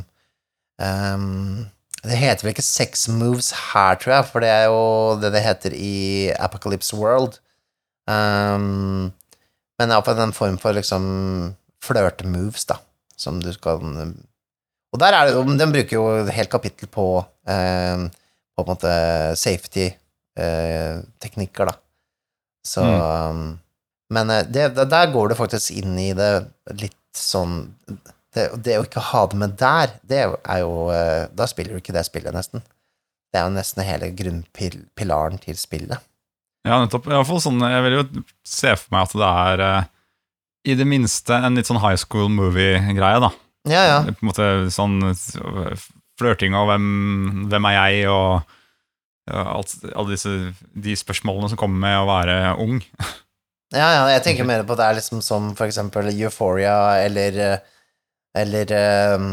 um, Det heter vel ikke sex moves her, tror jeg, for det er jo det det heter i Apocalypse World. Um, men iallfall en form for liksom flørte-moves, da, som du skal Og der er det Den bruker jo et helt kapittel på um, på en måte safety-teknikker, da. Så um, Men eh, det, der går du faktisk inn i det litt sånn det, det å ikke ha det med der, det er jo eh, Da spiller du ikke det spillet, nesten. Det er jo nesten hele grunnpilaren til spillet. Ja, nettopp. I alle fall sånn, jeg vil jo se for meg at det er eh, i det minste en litt sånn high school movie-greie, da. Ja, ja. På en måte sånn flørting og hvem, hvem er jeg, og ja, alt, alle disse de spørsmålene som kommer med å være ung. Ja, ja, jeg tenker mer på at det er liksom som for eksempel Euphoria eller eh, Eller eh,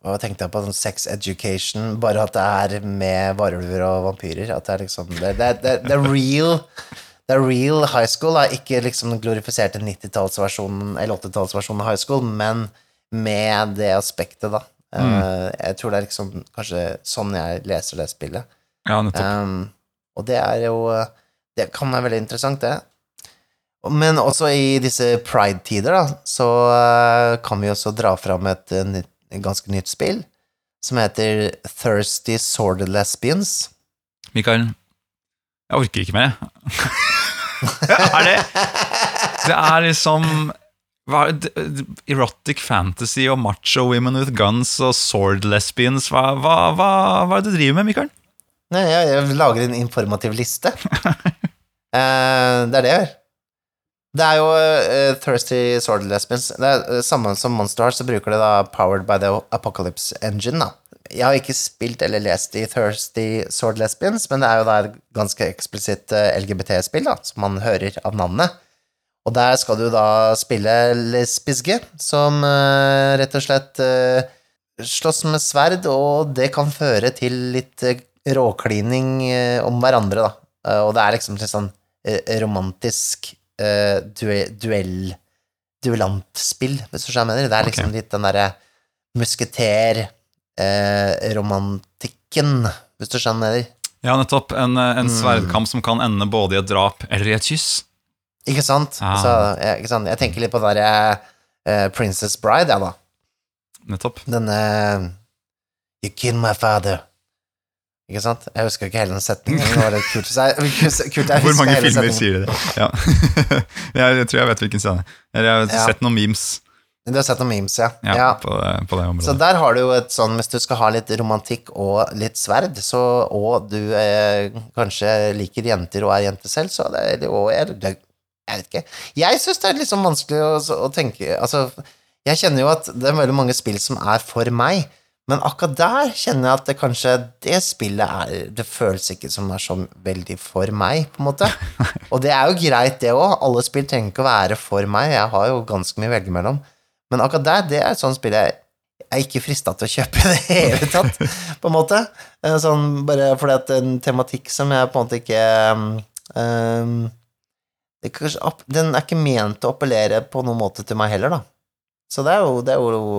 hva tenkte jeg på? Sånn sex education, bare at det er med varulver og vampyrer. At det er liksom Det, det, det, det er real Det er real high school, da. Ikke liksom den glorifiserte 90-tallsversjonen eller 80-tallsversjonen av high school, men med det aspektet, da. Eh, jeg tror det er liksom kanskje sånn jeg leser det spillet. Ja, nettopp. Um, og det er jo Det kan være veldig interessant, det. Men også i disse pride-tider, da, så uh, kan vi også dra fram et, uh, nytt, et ganske nytt spill som heter Thirsty Sworded Lesbians. Mikael, jeg orker ikke mer. er det Det er liksom hva, er det, Erotic fantasy og macho women with guns og sword lesbians. Hva, hva, hva, hva er det du driver med, Mikael? Nei, jeg, jeg lager en informativ liste. Eh, det er det jeg gjør. Det er jo uh, Thirsty Sword Lesbians. Det er uh, samme som Monster Heart, så bruker det da Powered by the Apocalypse Engine, da. Jeg har ikke spilt eller lest i Thirsty Sword Lesbians, men det er jo da et ganske eksplisitt eh, LGBT-spill, da, som man hører av navnet. Og der skal du da spille lesbiske, som uh, rett og slett slåss med sverd, og det kan føre til litt råklining om hverandre, da. Og det er liksom litt sånn romantisk eh, due duell duellantspill, hvis du skjønner. Det er liksom litt den derre musketer eh, hvis du skjønner. Ja, nettopp. En, eh, en Mm. sverdkamp som kan ende både i et drap eller i et kyss. Ikke sant? Ah. Så, ikke sant? Jeg tenker litt på den derre eh, Princess Bride, jeg, da. Nettopp. Denne You kill my father. Ikke sant? Jeg husker ikke hele den setningen. Det var litt kult. Kult Hvor mange filmer setningen. sier de det? Ja. jeg, tror jeg vet hvilken scene. Jeg har Ja. sett noen memes Du har sett noen memes, ja. ja. På, det- på det Så der har du jo et sånn, hvis du skal ha litt romantikk og litt sverd, så, og du eh, kanskje liker jenter og er jente selv, så det, eller- og er, det, jeg vet ikke. Jeg syns det er litt sånn vanskelig å, å tenke Altså, jeg kjenner jo at det er veldig mange spill som er for meg, men akkurat der kjenner jeg at det kanskje det spillet er Det føles ikke som det er så veldig for meg, på en måte. Og det er jo greit, det òg. Alle spill trenger ikke å være for meg. Jeg har jo ganske mye å velge mellom. Men akkurat der, det er et sånt spill jeg jeg er ikke frista til å kjøpe i det hele tatt, på en måte. Eh, Sånn bare fordi at en tematikk som jeg på en måte ikke um, det er kanskje, Den er ikke ment å appellere på noen måte til meg heller, da. Så det er jo, det er jo,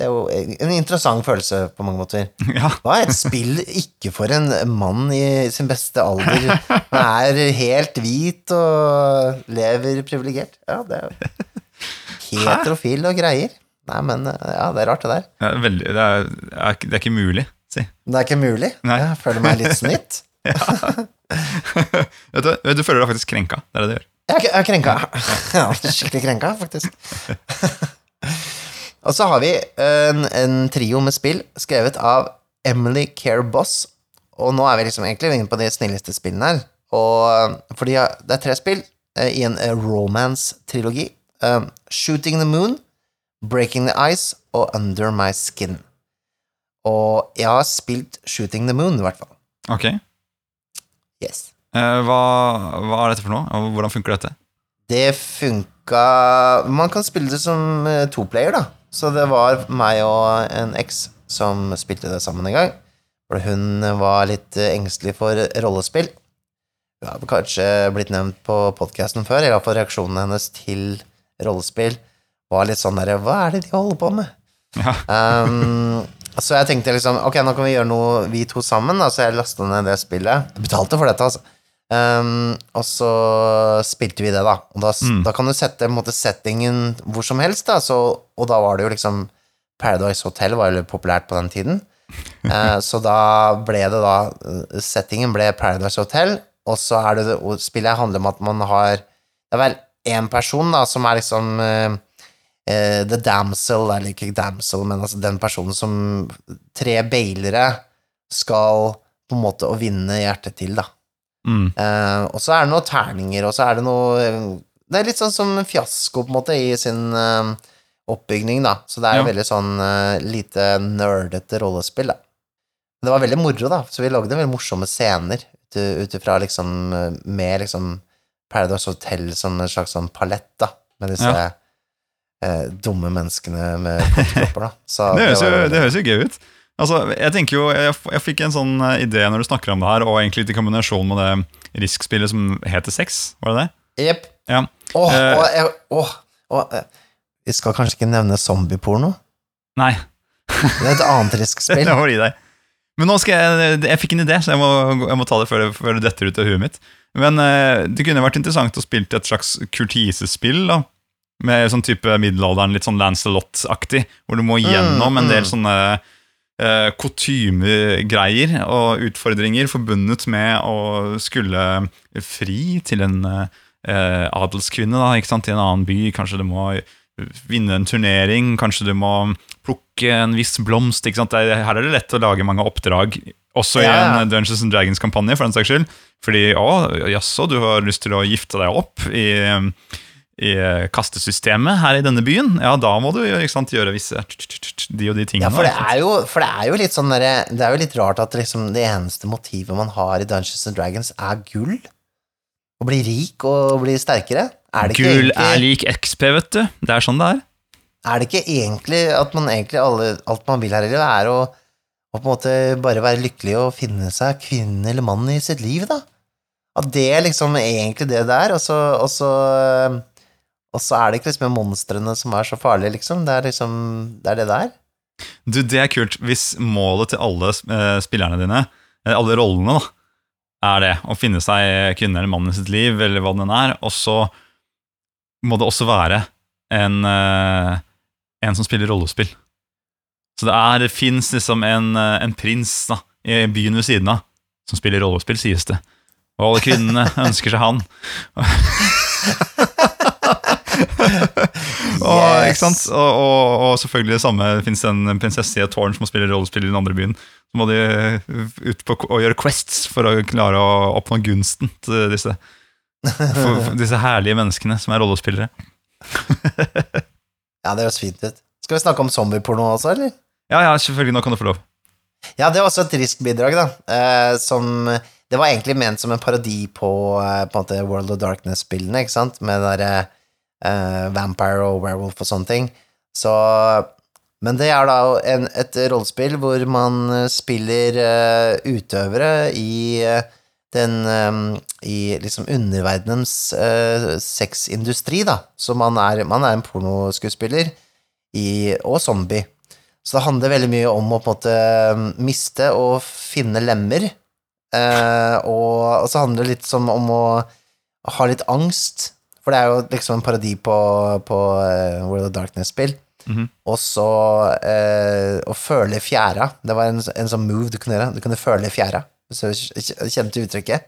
det er jo en interessant følelse på mange måter. Ja. Hva er et spill ikke for en mann i sin beste alder? Han er helt hvit og lever privilegert. Ja, det er jo heterofil og greier. Nei, men ja, det er rart, det der. Er, veldig, det er, det er, ikke- mulig, si. Det er ikke mulig. Nei. Jeg føler meg litt snytt. vet du, du føler deg faktisk krenka. Det er det du gjør. Jeg er, jeg er krenka. Ja, skikkelig krenka, faktisk. Og så har vi en, en trio med spill skrevet av Emily Care Boss. Og nå er vi liksom egentlig inne på de snilleste spillene her. Og fordi det er tre spill eh, i en eh, romance-trilogi. Um, Shooting the Moon, Breaking the Ice og Under My Skin. Og jeg har spilt Shooting the Moon, i hvert fall. Ok. Yes. Eh, hva, hva er dette for noe? Hvordan funker dette? Det funka Man kan spille det som toplayer, da. Så det var meg og en eks som spilte det sammen en gang. For hun var litt eh, engstelig for rollespill. Hun har kanskje blitt nevnt på podkasten før, i hvert fall reaksjonen hennes til rollespill var litt sånn derre Hva er det de holder på med? Ja. Um, så jeg tenkte liksom Ok, nå kan vi gjøre noe vi to sammen. Da. Så jeg lasta ned det spillet. Jeg betalte for dette, altså. Um, og så spilte vi det, da. Og da, Mm. da kan du sette måte, settingen hvor som helst, da. Så, og da var det jo liksom Paradise Hotel var jo populært på den tiden. uh, så da ble det da eh, Settingen ble Paradise Hotel, og så er det og spillet handler om at man har Det er vel én person da som er liksom uh, uh, The Damsel, eller ikke Damsel, men altså den personen som tre bailere skal på en måte å vinne hjertet til, da. Mm. Uh, og så er det noen terninger, og så er det noe Det er litt sånn som en fiasko, på en måte, i sin uh, oppbygning, da. Så det er Ja. veldig sånn uh, lite nerdete rollespill, da. Men det var veldig moro, da, så vi lagde veldig morsomme scener ut ifra liksom eh, Med liksom Paradise Hotel som en slags sånn palett, da, med disse Ja. eh, dumme menneskene med kortkropper da. Så Det høres, jo, det høres jo gøy ut. Altså, jeg tenker jo, jeg, jeg fikk en sånn eh, idé når du snakker om det her, og egentlig litt i kombinasjon med det Risk-spillet som heter Sex, var det det? Jepp. Ja. Åh, Eh. åh, åh, eh, Vi skal kanskje ikke nevne zombieporno? Nei, Det er et annet riskspill. det var i deg. Men nå skal jeg, jeg fikk en idé, så jeg må, jeg må ta det før det, før det detter ut av huet mitt. Men eh, det kunne vært interessant å spille et slags kurtisespill, da. Med sånn type middelalderen, litt sånn Lancelot-aktig, hvor du må gjennom en del mm. sånne uh, kutymegreier og utfordringer forbundet med å skulle fri til en eh, adelskvinne, da, ikke sant, i en annen by. Kanskje du må vinne en turnering, kanskje du må plukke en viss blomst. ikke sant? Er- Her er det lett å lage mange oppdrag, også Ja, i en Dungeons and Dragons-kampanje, for den saks skyld. Fordi å, jaså, du har lyst til å gifte deg opp i, i kastesystemet her i denne byen? Ja, da må du sant, gjøre visse de og de tingene. Ja, for det er jo, for det er jo litt sånn der, Det er jo litt rart at liksom det eneste motivet man har i Dungeons and Dragons, er gull. Å bli rik og bli sterkere. Er Gull er lik XP, vet du. Det er sånn det er. er det ikke egentlig at man egentlig alle, alt man vil her i livet, er å, å på en måte bare være lykkelig og finne seg kvinne eller mann i sitt liv, da? At det er liksom egentlig det det er, og så, og så og så er det ikke liksom monstrene som er så farlige, liksom. Det er liksom Det er det der. er. Du, Det er kult hvis målet til alle eh, spillerne dine, eh, alle rollene, da, er det å finne seg kvinne eller mann i sitt liv, eller hva den er, og så må det også være en, eh, en som spiller rollespill. Så det, er, det fins liksom en, en prins da, i byen ved siden av som spiller rollespill, sies det. Og alle kvinnene ønsker seg han. Og, Yes. Og, og, og selvfølgelig det samme det finnes en prinsesse i et tårn som spiller rollespill i den andre byen. Så må de ut på og gjøre quests for å klare å oppnå gunsten til disse, for, for disse herlige menneskene som er rollespillere. Ja, det høres fint ut. Skal vi snakke om zombieporno også, eller? Ja, ja, selvfølgelig, nå kan du få lov. Ja, det var også et risk-bidrag, da. Eh, som Det var egentlig ment som en parodi på, eh, på en måte World of Darkness-spillene, ikke sant? Med det derre eh, Vampire og Werewolf og sånne ting. Så Men det er da en, et rollespill hvor man eh, spiller uh, utøvere i uh, den um, I liksom underverdenens uh, sexindustri, da. Så man er, man er en pornoskuespiller i, og zombie. Så det handler veldig mye om å på en måte miste og finne lemmer. Eh, og, og så handler det litt som om å ha litt angst, for det er jo liksom en parodi på, på eh, World of Darkness-spill. Mhm. Og så eh, å føle fjæra. Det var en, en sånn move du kunne gjøre. Du kunne føle fjæra. Hvis du kjente uttrykket.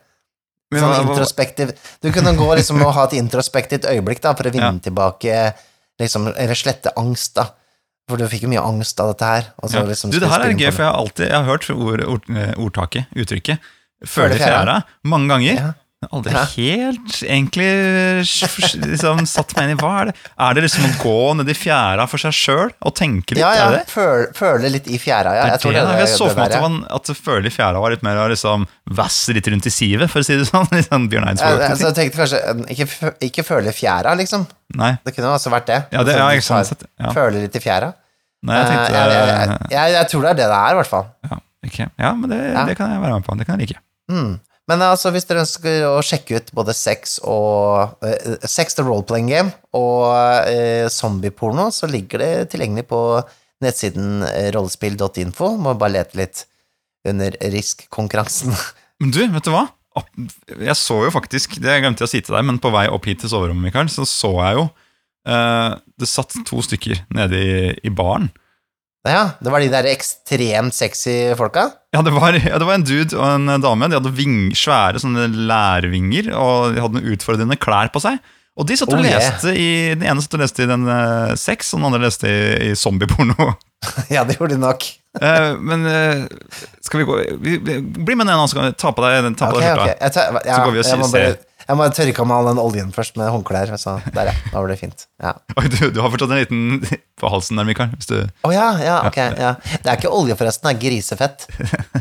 Sånn hva- introspektiv Du kunne gå liksom og ha et introspektivt øyeblikk da, for å vinne Ja. tilbake liksom, Eller slette angst, da. For du fikk jo mye angst av dette her. og så ja. liksom Du, det her er gøy, for jeg har alltid jeg har hørt ord, ord, eh, ordtaket, uttrykket, føle fjæra, mange ganger. Ja. Aldri Ja. helt egentlig liksom, satt meg inn i hva er det Er det liksom å gå ned i fjæra for seg sjøl og tenke litt? Ja, ja. Det? Føle, føle litt i fjæra, ja. Jeg tror det, det, jeg så for meg at, ja. var, at føle i fjæra var litt mer å liksom vasse litt rundt i sivet, for å si det sånn. Sånn Bjørn Ja, Eidsvåg. altså, jeg tenkte kanskje eh, ikke, ikke føle fjæra, liksom. Nei, Det kunne også vært det. ja, det Altså, ja, ikke sant. Ja. Føle litt i fjæra. Nei, jeg Eh, tenkte jeg, jeg, jeg, jeg, tror det er det det er, i hvert fall. ja, okay. ja, men det, Ja. det kan jeg være med på. Det kan jeg like. Mm. Men altså, hvis dere ønsker å sjekke ut både sex og uh, Sex the role-playing game og uh, zombieporno, så ligger det tilgjengelig på nettsiden eh, rollespill.info. Må bare lete litt under RISK-konkurransen. Men du, vet du hva? Jeg så jo faktisk, det glemte jeg å si til deg, men på vei opp hit til soverommet, Mikael, så så jeg jo uh, Det satt to stykker nede i, i baren. Ja, det var de der ekstremt sexy folka. Ja det, var, ja, det var en dude og en dame. De hadde ving, svære sånne lærvinger, og de hadde noen utfordrende klær på seg. Og de satt og Oh, leste i Den ene satt og leste i den uh, sex, og den andre leste i, i zombieporno. ja, det gjorde de nok. Eh, men eh, skal vi gå vi, Bli med ned nå, så kan vi ta på deg, ta på deg skjorta. Okay. tar, ja, Så går vi og sier ser- bare, jeg må tørke av meg all den oljen først med håndklær. Så der, ja. Da var det fint. Ja. Oi, du, du har fortsatt en liten på halsen der, Mikael. Hvis du, Å ja, ja, ok. Ja. Det er ikke olje, forresten. Det er grisefett.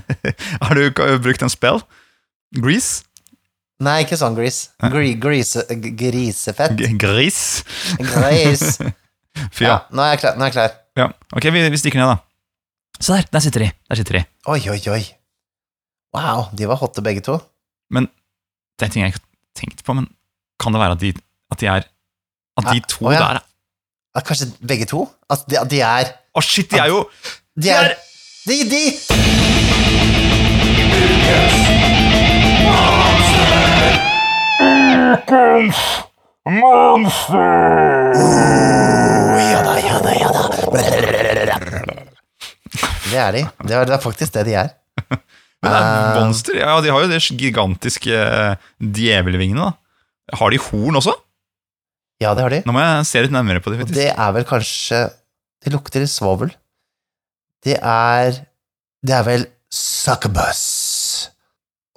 har du brukt en spell? Grease? Nei, ikke sånn gris. Gri, grise, grisefett. G gris? Gris. Fy Ja, nå er jeg klar. Nå er jeg klar. ja. Ok, vi, vi stikker ned, da. Se der, der sitter de. Der sitter de. Oi, oi, oi. Wow, de var hotte begge to. Men Det er en ting jeg ikke tenkt på, men kan det være at de, at de er At de Ja, to å ja. der er At kanskje begge to? At de, at de er Å, shit, de er jo De er De, de! Oh, ja da, ja da, ja da. Det er de. Det er, det er faktisk det de er. Men det er Eh. monster. Ja, de har jo de gigantiske eh, djevelvingene, da. Har de horn også? Ja, det har de. Nå må jeg se litt nærmere på det. Og det er vel kanskje Det lukter litt svovel. Det er Det er vel succubus.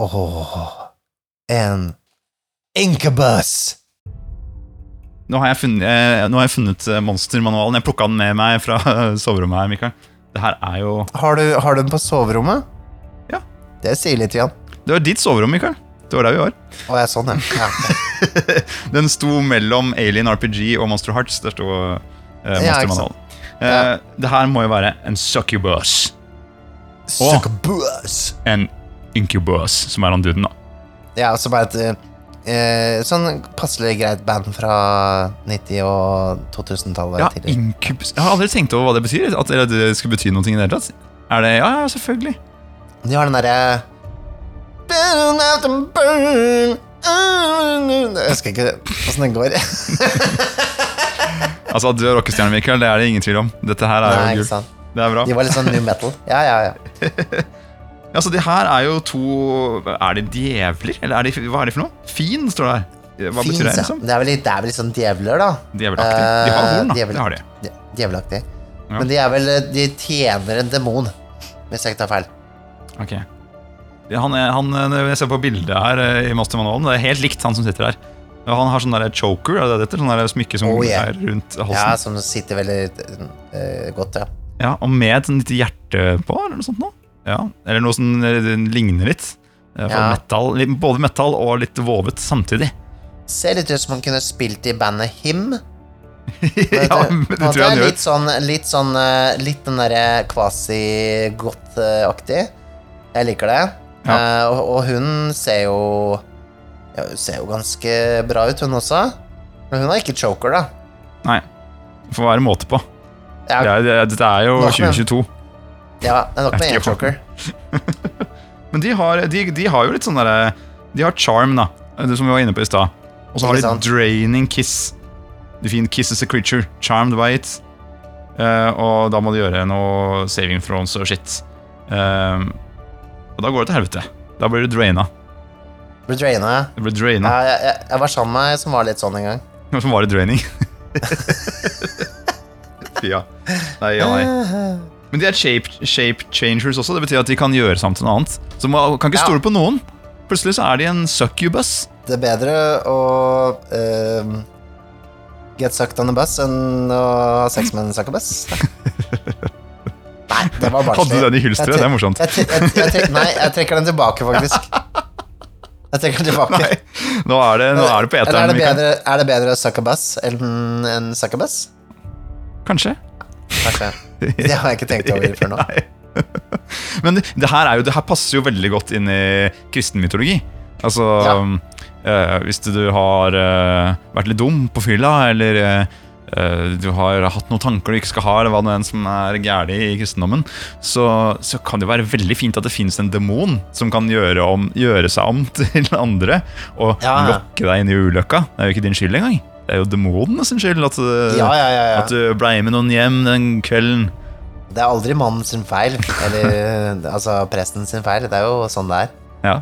Åh En incubus. Nå har jeg funnet, eh, nå har jeg funnet monstermanualen. Jeg plukka den med meg fra soverommet her, Mikael. Det her er jo Har du, har du den på soverommet? Det sier litt igjen. Det var ditt soverom, Mikael. Det var der vi var. Å, jeg er sånn, ja. ja. Den sto mellom Alien RPG og Monster Hearts. Der sto eh, Ja, Manual. Uh, ja. det her må jo være en succubus. Succubus. Succubus. En incubus, som er han duden, da. Ja, som er et uh, sånn passelig greit band fra 90- og 2000-tallet. Ja, incubus Jeg har aldri tenkt over hva det betyr. At det skulle bety noe i det hele tatt. Er det Ja, ja, selvfølgelig. De har den derre burn Jeg husker ikke åssen den går. Altså, at du er rockestjerne, Mikael, det er det ingen tvil om. Dette her er Nei, jo gull. Det er bra. De var litt sånn new metal. Ja, ja, ja. Altså, de her er jo to Er de djevler? Eller er de, hva er de for noe? Fin, står det her. Hva betyr det? liksom? ja. Det er vel litt, det er vel litt sånn djevler, da. Djevelaktig. De har horn, da. Eh, djevel- Det har de. Djevelaktig. Ja. Men de er vel De tjener en demon, hvis jeg ikke tar feil. Ok. Han, er- han, når jeg ser på bildet her eh, i Mastermanualen, det er helt likt han som sitter her. Han har sånn der choker, er det dette? Sånn der smykke som Oh, yeah. er rundt Ja. Som sitter veldig uh, godt, ja. Ja, Og med et sånn lite hjerte på, eller noe sånt noe. Ja, Eller noe som eh, ligner litt. Eh, for Ja. Metal, både metall og litt vovet samtidig. Ser litt ut som han kunne spilt i bandet Him. ja, men det tror jeg han gjør. Litt sånn, litt sånn eh, Litt den derre quasi-goth-aktig. Jeg liker det. Ja. Eh, og, og hun ser jo ja, Hun ser jo ganske bra ut, hun også. Men hun har ikke choker, da. Nei. Det får være måte på. Ja, Det er, det, er- dette er jo 2022. ja det er nok med er én choker. Men de har, de, de har jo litt sånn derre De har charm, da, det som vi var inne på i stad. Og så har de draining kiss. Det fin kiss is a creature, charmed by it. Uh, og da må de gjøre noe saving thrones og shit. Eh, og da går det til helvete. Da blir du draina. Blir draina, ja. Du blir draina. Ja, jeg, jeg, jeg var sammen med ei som var litt sånn en gang. Som var i draining? ja. Nei, ja, nei. Men de er shape, shape changers også. Det betyr at de kan gjøre sammen til noe annet. Så man kan ikke Ja. på noen. Plutselig så er de en succubus. Det er bedre å uh, get sucked on a bus enn å ha sex med en succubus. Nei, det var barnslig. Hadde du den i hylsteret? Det er morsomt. Jeg, jeg, jeg, nei, jeg trekker den tilbake, faktisk. Jeg trekker den tilbake. Nei, nå er det, nå er det på eteren. er det bedre, er det bedre å suck a bus enn en succubus? Kanskje. Kanskje. Det har jeg ikke tenkt over før nå. Nei. Men det, det, her er jo, det her passer jo veldig godt inn i kristen mytologi. Altså Ja. øh, Hvis du har øh, vært litt dum på fylla, eller eh, du har hatt noen tanker du ikke skal ha, eller hva det enn som er galt i kristendommen, så, så kan det være veldig fint at det finnes en demon som kan gjøre, om, gjøre seg om til andre og Ja. lokke deg inn i ulykka. Det er jo ikke din skyld engang. Det er jo demonene sin skyld at, eh, Ja, ja, at du blei med noen hjem den kvelden. Det er aldri mannen sin feil. Eller altså presten sin feil. Det er jo sånn det er. Ja.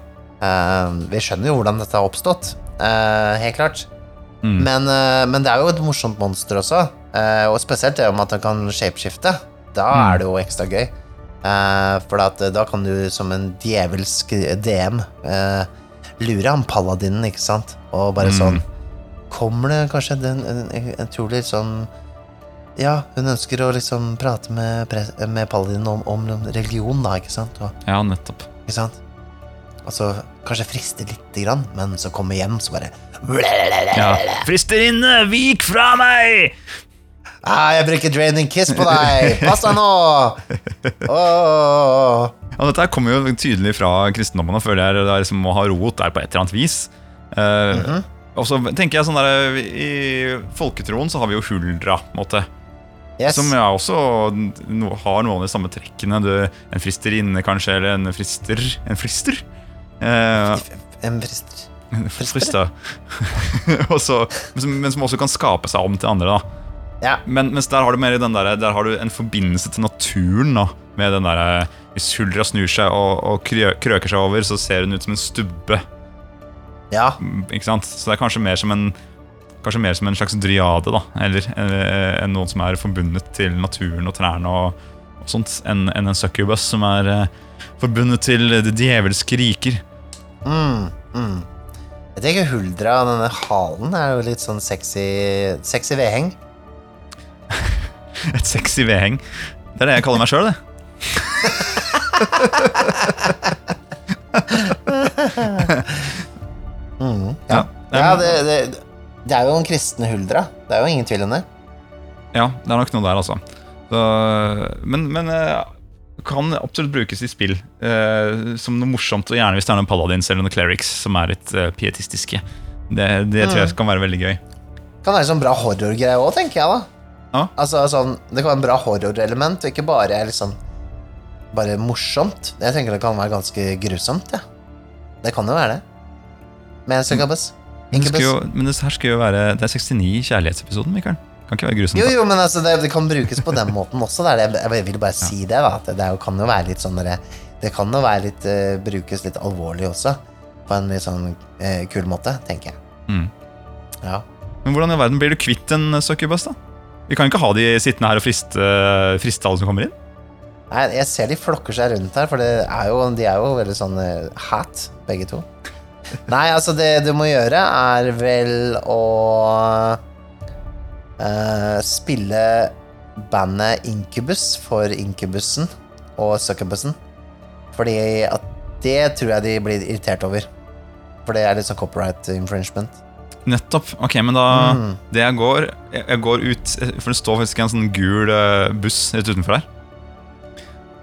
Eh, vi skjønner jo hvordan dette har oppstått. uh, helt klart. Mm. Men, eh, men det er jo et morsomt monster også. eh, og spesielt det om at han kan shapeshifte. Da Mm. er det jo ekstra gøy. Eh, for da kan du som en djevelsk DM lure han paladinen, ikke sant? Og bare Mm. sånn Kommer det kanskje den, en, en, en trolig sånn Ja, hun ønsker å liksom prate med, med paladinen om, om religion, da, ikke sant? Og, Ja, nettopp. ikke sant? Altså, kanskje frister lite grann, men så kommer hjem, så bare Ja. Fristerinne, vik fra meg! ah, 'Jeg bruker draining kiss på deg! Pass deg nå!' Oh. Ja, dette kommer jo tydelig fra kristendommen, og føler jeg det er liksom å ha rot der på et eller annet vis. Uh, mm -hmm. Og så tenker jeg sånn der I folketroen så har vi jo huldra, måte. Yes. Som ja, også no, har noen av de samme trekkene. Du, en fristerinne, kanskje, eller en frister. En frister? Eh, En frister. frister. Og så- men, som, også kan skape seg om til andre. Ja. Men mens der har du mer i den der, der har du en forbindelse til naturen. da Med den der Hvis huldra snur seg og, og krø, krøker seg over, så ser hun ut som en stubbe. ja. Ikke sant? Så det er kanskje mer som en mer som en slags dryade, da. Eller, eller enn noen som er forbundet til naturen og trærne og, og sånt, enn en, en succubus som er eh, forbundet til det djevelske riker. Mm, mm. Jeg tenker Huldra, denne halen, er jo litt sånn sexy Sexy vedheng. Et sexy vedheng. Det er det jeg kaller meg sjøl, det. Mm, Ja. ja det, det, det er jo en kristen Huldra. Det er jo ingen tvil om det. Ja, det er nok noe der, altså. Så, men men eh, kan absolutt brukes i spill uh, som noe morsomt, og gjerne hvis det er noen paladins eller noen clerics som er litt uh, pietistiske. Det, det tror jeg kan være veldig gøy. Kan være sånn bra horrorgreie òg, tenker jeg, da. Ja. Altså, sånn, det kan være en bra horrorelement, og ikke bare liksom Bare morsomt. Jeg tenker det kan være ganske grusomt, ja. Det kan jo være det. Med en succubus. Men det, jo, men det her skal jo være Det er 69 kjærlighetsepisoden, Mikael. Kan ikke være grusomt. Jo, jo, men altså, det, det kan brukes på den måten også. Der. er. Jeg vil bare si det. Da, at det kan jo være litt sånn derre- Det kan jo være litt uh, brukes litt alvorlig også. På en litt sånn uh, kul måte, tenker jeg. Mm. Ja. Men hvordan i verden blir du kvitt en succubus, da? Vi kan ikke ha de sittende her og friste, friste alle som kommer inn. Nei, jeg ser de flokker seg rundt her, for det er jo, de er jo veldig sånn eh, hat, begge to. Nei, altså, det du må gjøre, er vel å eh, spille bandet Incubus for Incubusen og Succubusen. Fordi at det tror jeg de blir irritert over. For det er litt sånn copyright infringement. Nettopp. Ok, men da Mm. Det jeg går jeg, går ut For det står faktisk en sånn gul eh, buss rett utenfor der.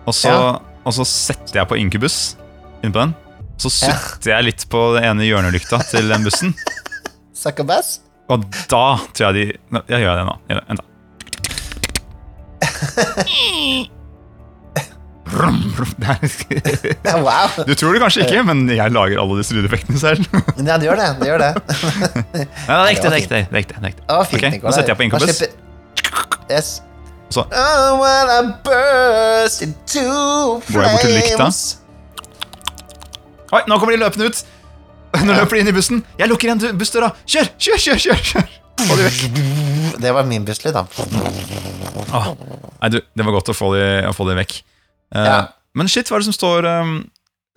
Og så, Ja. og så setter jeg på Incubus innpå den. Så sutter jeg litt på det ene hjørnelykta til den bussen. Succubus? Og da tror jeg de Nei, Jeg gjør det nå. Gjør det. Vent, da. Brum, brum. Det er- Ja, wow. Du tror det kanskje ikke, men jeg lager alle disse lydeffektene selv. Ja, det gjør det. det, gjør det. Nei, det er ekte, det er ekte. Det er ekte, det er ekte. Det var fint, Ok, nå setter jeg på Man Incubus. slipper- Yes. Så. Oh, when I burst into Går jeg bort til lykta? Oi, nå kommer de løpende ut! Nå løper inn i bussen. Jeg lukker igjen bussdøra. Kjør, kjør, kjør! kjør, kjør. Det var min busslyd, da. Åh. Nei, du, det var godt å få de, å få de vekk. Uh, Ja. Men shit, hva er det som står um,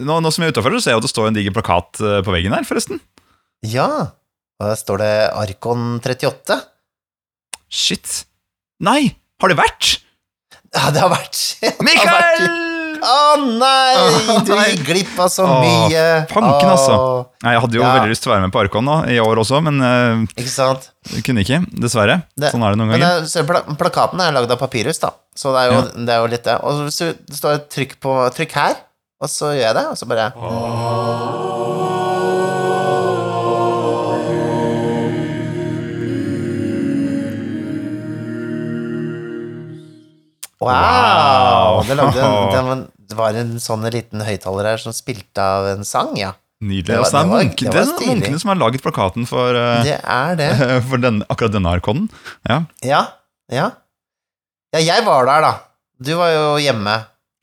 nå, nå som jeg er utafor, ser jeg at det står en diger plakat eh, på veggen her, forresten. Ja. Og der står det Arkon 38. Shit. Nei! Har det vært? Ja, det har vært det har vært- Mikael! Å nei! Du gikk glipp av så mye. fanken, altså. Nei, Jeg hadde jo Ja. veldig lyst til å være med på Arkon da, i år også, men uh, Ikke sant? kunne ikke. Dessverre. Det- sånn er det noen Men ganger. det, så pla plakaten er lagd av papirhus, da. Så det er jo, det er jo litt det. Og så det står et trykk på Trykk her, og så gjør jeg det, og så bare Wow! Det, lagde en, det, var, det var en sånn liten høyttaler her som spilte av en sang, ja. Nydelig. det var- Altså, det, er det var- det er munkene som har laget plakaten for, eh, Det det. for den, akkurat denne Arkonen. Ja. Ja, ja. Ja, jeg var der, da. Du var jo hjemme,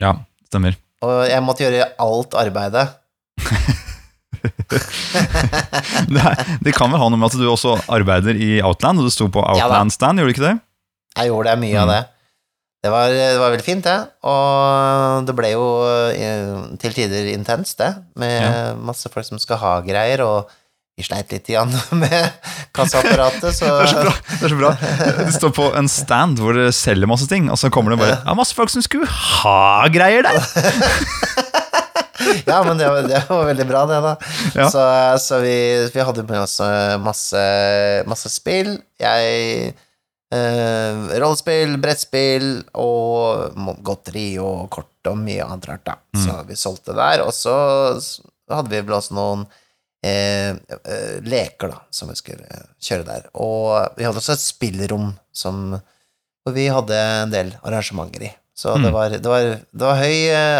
ja, stemmer. og jeg måtte gjøre alt arbeidet. Det, det kan vel ha noe med at du også arbeider i Outland, og du sto på Outland Stand, gjorde du ikke det? Jeg gjorde det, mye av Mm. det. Det var, det var veldig fint, det. Og det ble jo eh, til tider intenst, det. Med Ja. masse folk som skal ha greier, og vi sleit litt igjen med kasseapparatet, så Det er så bra. Det er så bra. Du står på en stand hvor dere selger masse ting, og så kommer det bare ja, masse folk som skulle ha greier der. Ja, men det var, det var veldig bra, det, da. Ja. Så, så vi, vi hadde med oss eh, masse, masse spill. Jeg eh, Rollespill, brettspill og godteri og kort og mye annet rart, da. Mm. Så vi solgte der. Og så hadde vi vel også noen uh, uh, leker, da, som vi skulle kjøre der. Og vi hadde også et spillrom som hvor vi hadde en del arrangementer i. Så det, Mm. var, det, var, det var høy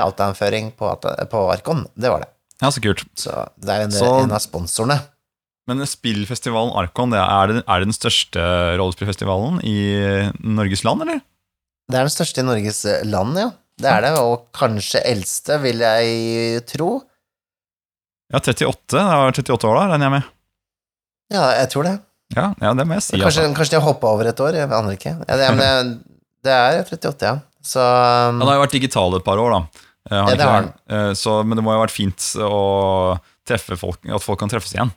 outdownføring på, på Arkon. Det var det. Ja, så kult. Så det er en, Så- en av sponsorene. Men spillfestivalen Arkon, det er, det, er det den største rollespillfestivalen i Norges land, eller? Det er den største i Norges eh, land, ja. Det er det, og kanskje eldste, vil jeg tro. Ja, 38. Det var 38 år da, regner jeg med. Ja, jeg tror det. Ja, ja, det må jeg si. Kanskje, Altså. kanskje de har hoppa over et år, jeg aner ikke. Ja, det, men det, det er 38, ja. Så um, Den har jo vært digital et par år, da. Eh, Ja, det har Eh, Så, men det må jo ha vært fint å treffe folk, at folk kan treffes igjen,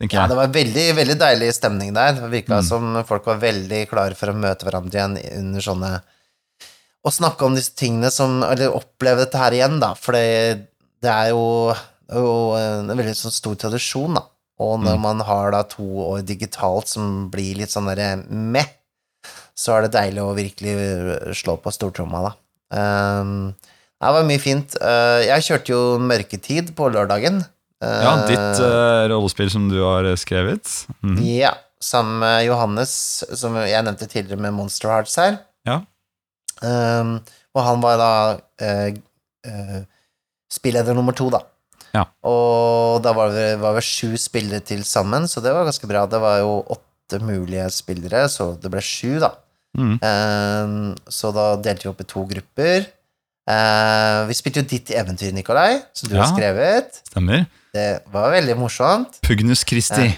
tenker ja, det var veldig, veldig deilig stemning der. Det virka Mm. som folk var veldig klare for å møte hverandre igjen under sånne Å snakke om disse tingene som Eller oppleve dette her igjen, da. For det, det er jo, jo en veldig sånn stor tradisjon, da. Og når Mm. man har da to år digitalt som blir litt sånn derre meh, så er det deilig å virkelig slå på stortromma, da. Um, det var mye fint. Uh, jeg kjørte jo Mørketid på lørdagen. Ja, ditt uh, rollespill som du har skrevet. Mhm. Ja, sammen med Johannes, som jeg nevnte tidligere med Monster Hearts her. Ja. Um, og han var da uh, uh, spilleder nummer to, da. Ja. Og da var det, var det sju spillere til sammen, så det var ganske bra. Det var jo åtte mulige spillere, så det ble sju, da. Mm. Um, så da delte vi opp i to grupper. Uh, vi spilte jo ditt eventyr, Nikolai, som du har skrevet. Stemmer. Det var veldig morsomt. Pugnus Christi.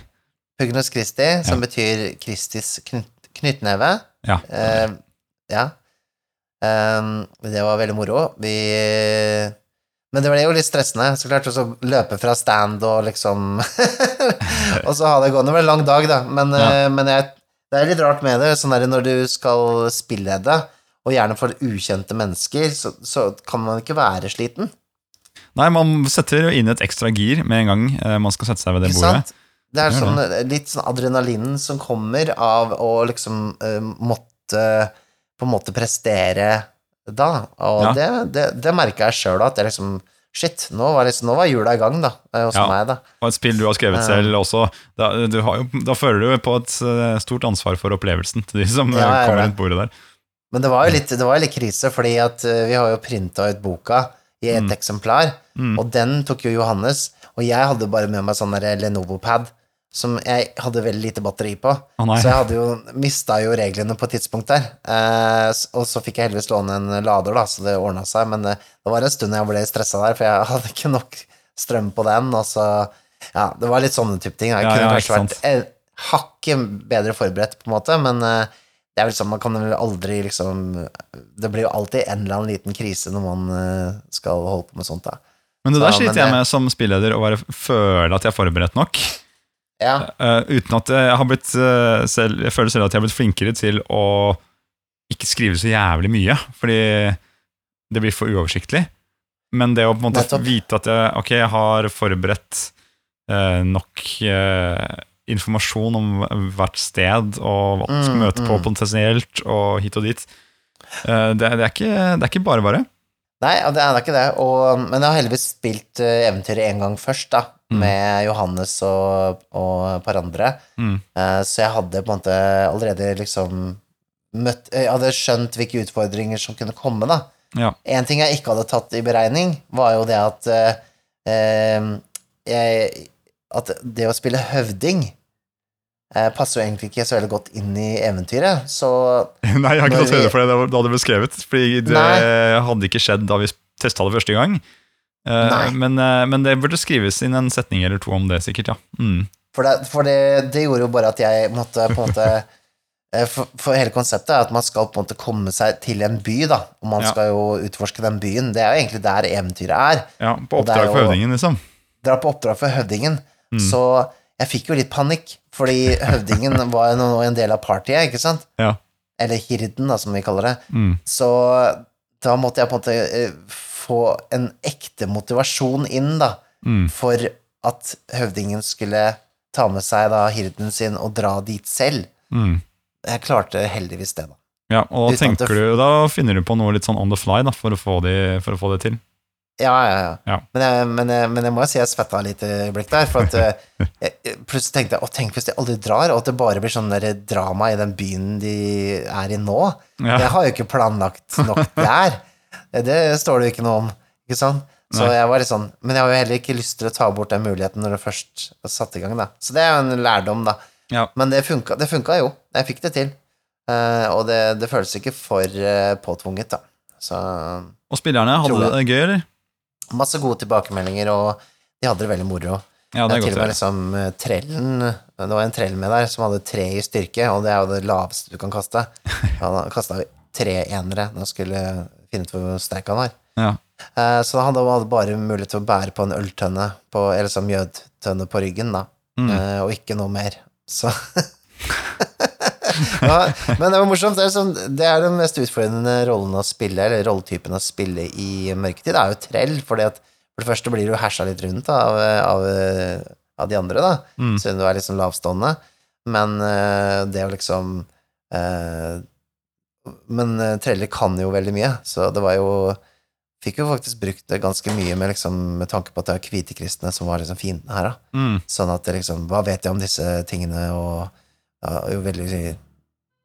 Pugnus Christi, som betyr Kristis knyt, knyttneve. Ja. Uh, ja. Um, det var veldig moro. Vi Men det ble jo litt stressende. Så klart å løpe fra stand og liksom Og så ha det gående. Det ble en lang dag, da. Men, Ja. eh, men jeg, det er litt rart med det. Sånn der når du skal spille det, og gjerne for ukjente mennesker, så, så kan man ikke være sliten. Nei, man setter jo inn et ekstra gir med en gang eh, man skal sette seg ved det bordet. sant? Det er sånn, litt sånn adrenalinen som kommer av å liksom uh, måtte på en måte prestere da. Og Ja. det, det, det merka jeg sjøl at jeg liksom Shit, nå var, liksom, nå var jula i gang, da. eh, Hos Ja. meg, da. Og et spill du har skrevet selv også. Da, du har jo, da føler du på et eh, stort ansvar for opplevelsen til de som eh, Ja, kommer det. rundt bordet der. Men det var jo litt, det var litt krise, fordi at eh, vi har jo printa ut boka i et Mm. eksemplar, Mm. og den tok jo Johannes, og jeg hadde bare med meg sånn Lenovo-pad som jeg hadde veldig lite batteri på. Oh. Så jeg hadde jo mista jo reglene på et tidspunkt der. Eh, og så fikk jeg heldigvis låne en lader, da, så det ordna seg. Men eh, det var en stund jeg ble stressa der, for jeg hadde ikke nok strøm på den. Og så Ja, det var litt sånne type ting. Jeg Ja, kunne ja, kanskje vært eh, hakket bedre forberedt, på en måte, men eh, det er vel sånn, man kan vel aldri liksom Det blir jo alltid en eller annen liten krise når man eh, skal holde på med sånt, da. Men det der Ja, sliter jeg med som spilleder, å være, føle at jeg er forberedt nok. Ja, Uh, uten at jeg har blitt uh, selv, Jeg føler selv at jeg har blitt flinkere til å ikke skrive så jævlig mye, fordi det blir for uoversiktlig. Men det å på en måte vite at jeg, ok, jeg har forberedt uh, nok informasjon om hvert sted og hva du skal Mm, møte på mm. potensielt, og hit og dit. Eh, det, det, er ikke, det er ikke bare bare. Nei, det er ikke det. Og, men jeg har heldigvis spilt uh, eventyret en gang først, da. Mm. Med Johannes og, og par andre. Mm. Eh, så jeg hadde på en måte allerede liksom møtt Jeg hadde skjønt hvilke utfordringer som kunne komme, da. Ja. En ting jeg ikke hadde tatt i beregning, var jo det at eh, eh, jeg, At det å spille høvding eh, passer jo egentlig ikke så veldig godt inn i eventyret. Så Nei, jeg har ikke tatt høyde for det da det ble skrevet, fordi det Nei. hadde ikke skjedd da vi testa det første gang. Eh, men, eh, men det burde skrives inn en setning eller to om det, sikkert, ja. Mm. For, det, for det, det gjorde jo bare at jeg måtte på en måte eh, for, for hele konseptet er at man skal på en måte komme seg til en by, da. Og man Ja. skal jo utforske den byen. Det er jo egentlig der eventyret er. ja på oppdrag for høvdingen, liksom. Dra på oppdrag for høvdingen. Mm. Så jeg fikk jo litt panikk, fordi høvdingen var jo nå en del av partyet, ikke sant? Ja. Eller hirden, da, som vi kaller det. Mm. Så da måtte jeg på en måte eh, få en ekte motivasjon inn, da, Mm. for at høvdingen skulle ta med seg da hirden sin og dra dit selv. Mm. Jeg klarte heldigvis det, da. Ja, og da tenker du, da finner du på noe litt sånn on the fly da, for å få, det, for å få det til. Ja, ja, ja. Ja. Men, jeg, men, jeg, men jeg må jo si jeg svetta litt i blikk der. For at eh, jeg, plutselig tenkte jeg å, tenk hvis de aldri drar, og at det bare blir sånn drama i den byen de er i nå. Ja. Jeg har jo ikke planlagt nok der. Det står det jo ikke noe om, ikke sant? Så Nei. jeg var litt sånn Men jeg har jo heller ikke lyst til å ta bort den muligheten når det først satt i gang, da. Så det er jo en lærdom, da. Ja. Men det funka, det funka jo. Jeg fikk det til. Uh, og det, det føles ikke for uh, påtvunget, da. Så Og spillerne, hadde det gøy, eller? Masse gode tilbakemeldinger, og de hadde det veldig moro. Ja, det er til og med liksom eh, trellen Det var en trell med der som hadde tre i styrke, og det er jo det laveste du kan kaste. Han kasta tre enere når han skulle finne ut hvor sterk han var. Ja. Eh, Så han hadde bare mulighet til å bære på en øltønne, på, eller sånn mjødtønne på ryggen, da. Mm. Eh, Og ikke noe mer. Så ja, Men det var morsomt. Det er, sånn, det er den mest utfordrende rollen å spille, eller rolletypen å spille i mørketid, det er jo trell, fordi at for det første blir du hersa litt rundt da, av, av, av de andre, da, Mm. siden du er liksom lavstående. Men eh, det å liksom eh, Men uh, treller kan jo veldig mye, så det var jo Fikk jo faktisk brukt det ganske mye med, liksom, med tanke på at det er hvitekristne som var liksom fiendene her, da. Mm. Sånn at det liksom Hva vet jeg om disse tingene, og ja, jo veldig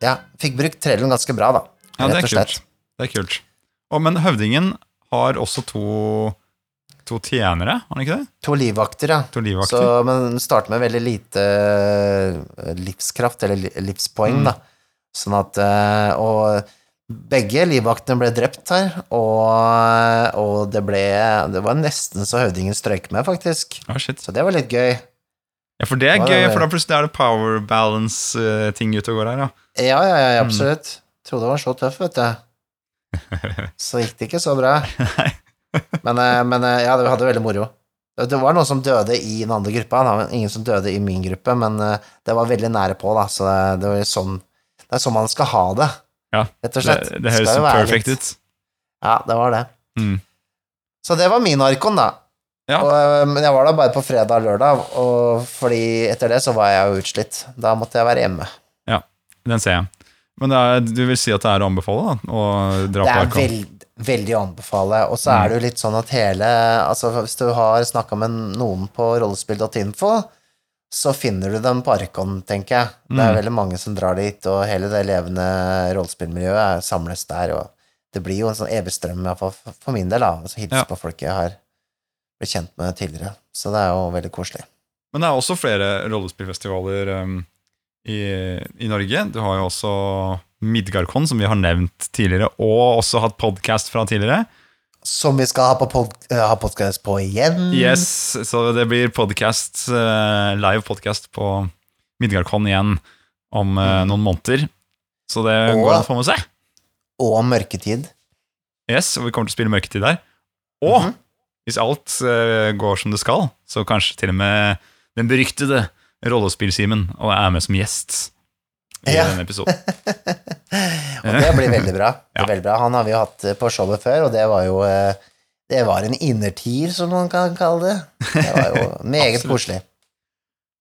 Ja, fikk brukt trellen ganske bra, da. Ja, det er kult. Det er kult. Og, men høvdingen har også to, to tjenere, har han ikke det? To livvakter, ja. To livvakter. Så, men starter med veldig lite eh, livskraft, eller livspoeng, Mm. da. Sånn at eh, Og begge livvaktene ble drept her, og, og det ble Det var nesten så høvdingen strøyk med, faktisk. Oh, shit. Så det var litt gøy. Ja, for det er gøy, for da plutselig er det power balance-ting ute og går her, ja. Ja, ja, ja, Mm. absolutt. Trodde det var så tøff, vet du. Så gikk det ikke så bra. Men, eh, men eh, ja, vi hadde veldig moro. Det var noen som døde i den andre gruppa. da. ingen som døde i min gruppe, men eh, det var veldig nære på, da. Så det, det, var sånn, det er sånn man skal ha det, Ja, rett og Det, slett. det høres jo være perfekt ut. Ja, det var det. Mm. Så det var min arkon, da. Ja. Og, eh, men jeg var der bare på fredag og lørdag, og fordi etter det så var jeg jo utslitt. Da måtte jeg være hjemme. Ja, Den ser jeg. Men er, du vil si at det er å anbefale, da? Å dra Det på er veld, veldig å anbefale. Og så Mm. er det jo litt sånn at hele Altså, hvis du har snakka med noen på rollespill.info, så finner du dem på Arkon, tenker jeg. Det er Mm. veldig mange som drar dit, og hele det levende rollespillmiljøet samles der, og det blir jo en sånn evig strøm, iallfall for min del, da. Altså, hilse Ja. på folk jeg har blitt kjent med tidligere. Så det er jo veldig koselig. Men det er også flere rollespillfestivaler um, i, i Norge. Du har jo også Midgardkon, som vi har nevnt tidligere, og også hatt podkast fra tidligere. Som vi skal ha, på pod eh, ha podkast på igjen. Yes, Så det blir podcast, uh, live podkast på Midgardkon igjen om uh, noen måneder. Så det Og- går an å få med seg. Og Mørketid. Yes, og vi kommer til å spille Mørketid der. Og Mhm. Hvis alt eh, går som det skal, så kanskje til og med den beryktede Rollespill-Simen og er med som gjest i Ja. denne episoden. Og det blir veldig bra. Det Ja. veldig bra. Han har vi jo hatt eh, på showet før, og det var jo eh, Det var en innertier, som man kan kalle det. Det var jo meget koselig.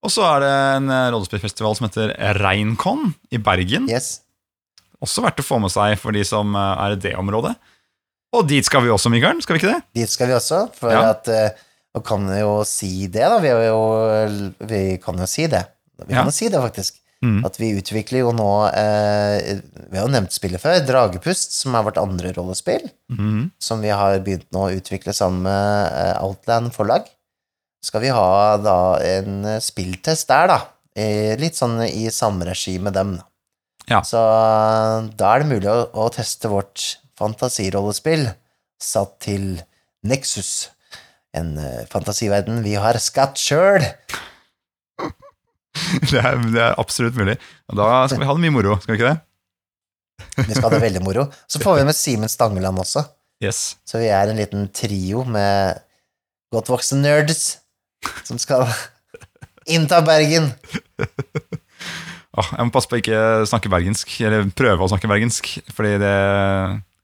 Og så er det en rollespillfestival som heter Reinkon i Bergen. Yes. Også verdt å få med seg for de som er i det området. Og dit skal vi også, Mikael. Skal vi ikke det? Dit skal vi også, for Ja. at eh, Nå kan vi jo si det, da. Vi, jo, vi kan jo si det. Vi kan jo si det, faktisk. Mm. At vi utvikler jo nå eh, Vi har jo nevnt spillet før. Dragepust, som er vårt andre rollespill. Mm. som vi har begynt nå å utvikle sammen med eh, Outland forlag. Skal vi ha da en eh, spilltest der, da. Eh, Litt sånn i samme regi med dem. Ja. Så eh, da er det mulig å, å teste vårt fantasirollespill satt til Nexus. En eh, fantasiverden vi har skapt sjøl. Det, det er absolutt mulig. Og da skal vi ha det mye moro, skal vi ikke det? Vi skal ha det veldig moro. Så får vi med Simen Stangeland også. Yes. Så vi er en liten trio med godt voksne nerds som skal innta Bergen. Jeg må passe på å ikke snakke bergensk, eller prøve å snakke bergensk, fordi det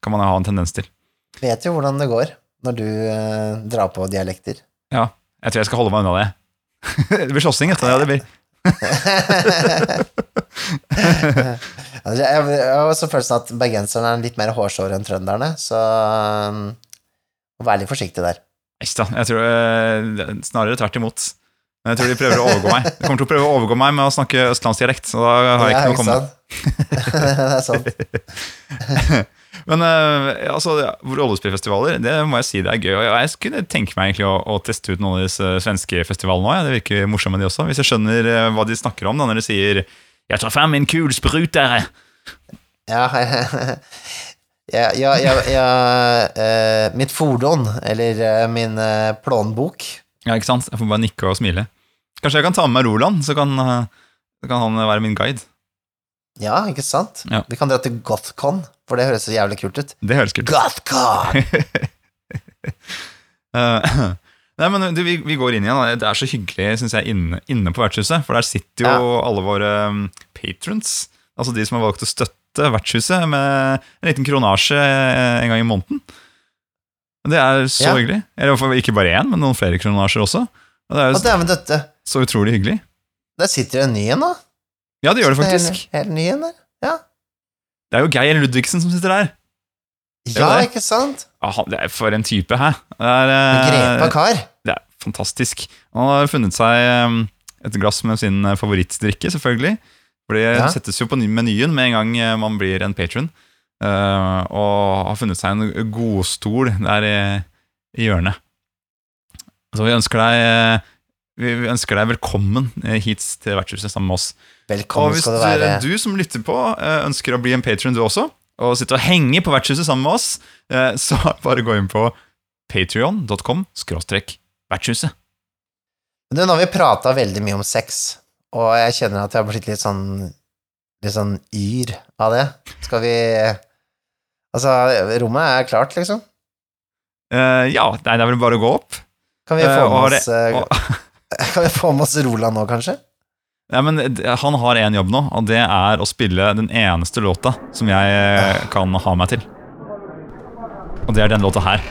kan man ha en tendens til. Vet jo hvordan det går når du eh, drar på dialekter. Ja, jeg tror jeg skal holde meg unna det. det blir slåssing etter det, ja, det blir. Altså, jeg har også følelsen at bergenserne er litt mer hårsåre enn trønderne, så um, vær litt forsiktig der. Da, jeg tror eh, snarere tvert imot. Men jeg tror de prøver å overgå meg. De kommer til å prøve å overgå meg med å snakke østlandsdialekt, så da har jeg ikke noe å komme med. det er sant. Men uh, altså, ja, rollespillfestivaler, det må jeg si det er gøy. Og jeg kunne tenke meg egentlig å, å teste ut noen av disse svenske festivalene òg. Det virker morsomme, de også. Hvis jeg skjønner eh, hva de snakker om da, når de sier 'Jeg tar frem min kulsprutere'. Ja, ja, ja, ja, ja uh, Mitt fordon, eller uh, min uh, plånbok, Ja, ikke sant? Jeg får bare nikke og smile. Kanskje jeg kan ta med meg Roland, så kan, eh, så kan han være min guide. Ja, ikke sant? Ja. Vi kan dra til Gothcon, for det høres så jævlig kult ut. Det høres kult ut. Gothcon! uh, Nei, men du, vi, vi går inn igjen. da. Det er så hyggelig synes jeg, inne, inne på vertshuset. For der sitter jo alle våre um, patrons. Altså de som har valgt å støtte vertshuset med en liten kronasje eh, en gang i måneden. Det er så Ja. hyggelig. Eller ikke bare én, men noen flere kronasjer også. Og Det er jo dæven døtte. så utrolig hyggelig. Der sitter det en ny en, da. Ja, det gjør det Det er faktisk. Helt, helt ny en der. Ja. Det er jo Geir Ludvigsen som sitter der. er ja, det. ikke sant? Han- det er For en type, hæ? Det er, eh, Grepa kar. Det er fantastisk. Han har funnet seg um, et glass med sin eh, favorittdrikke, selvfølgelig. For det Ja. settes jo på menyen med en gang eh, man blir en patron. Og har funnet seg en godstol der i, i hjørnet. Så vi ønsker deg vi ønsker deg velkommen hit til vertshuset sammen med oss. Og Velkommen skal du være. Hvis du som lytter på, eh, ønsker å bli en patron du også, og sitte og henge på vertshuset sammen med oss, eh, så bare gå inn på patrion.com vertshuset. Du, nå har vi prata veldig mye om sex, og jeg kjenner at jeg har blitt litt sånn Litt sånn yr av det. Skal vi Altså, rommet er klart, liksom. Uh, ja, nei, det er vel bare å gå opp. Kan vi Eh, få og med oss eh, og- Kan vi få med oss Roland nå, kanskje? Ja, men Han har én jobb nå, og det er å spille den eneste låta som jeg eh, kan ha meg til. Og det er den låta her.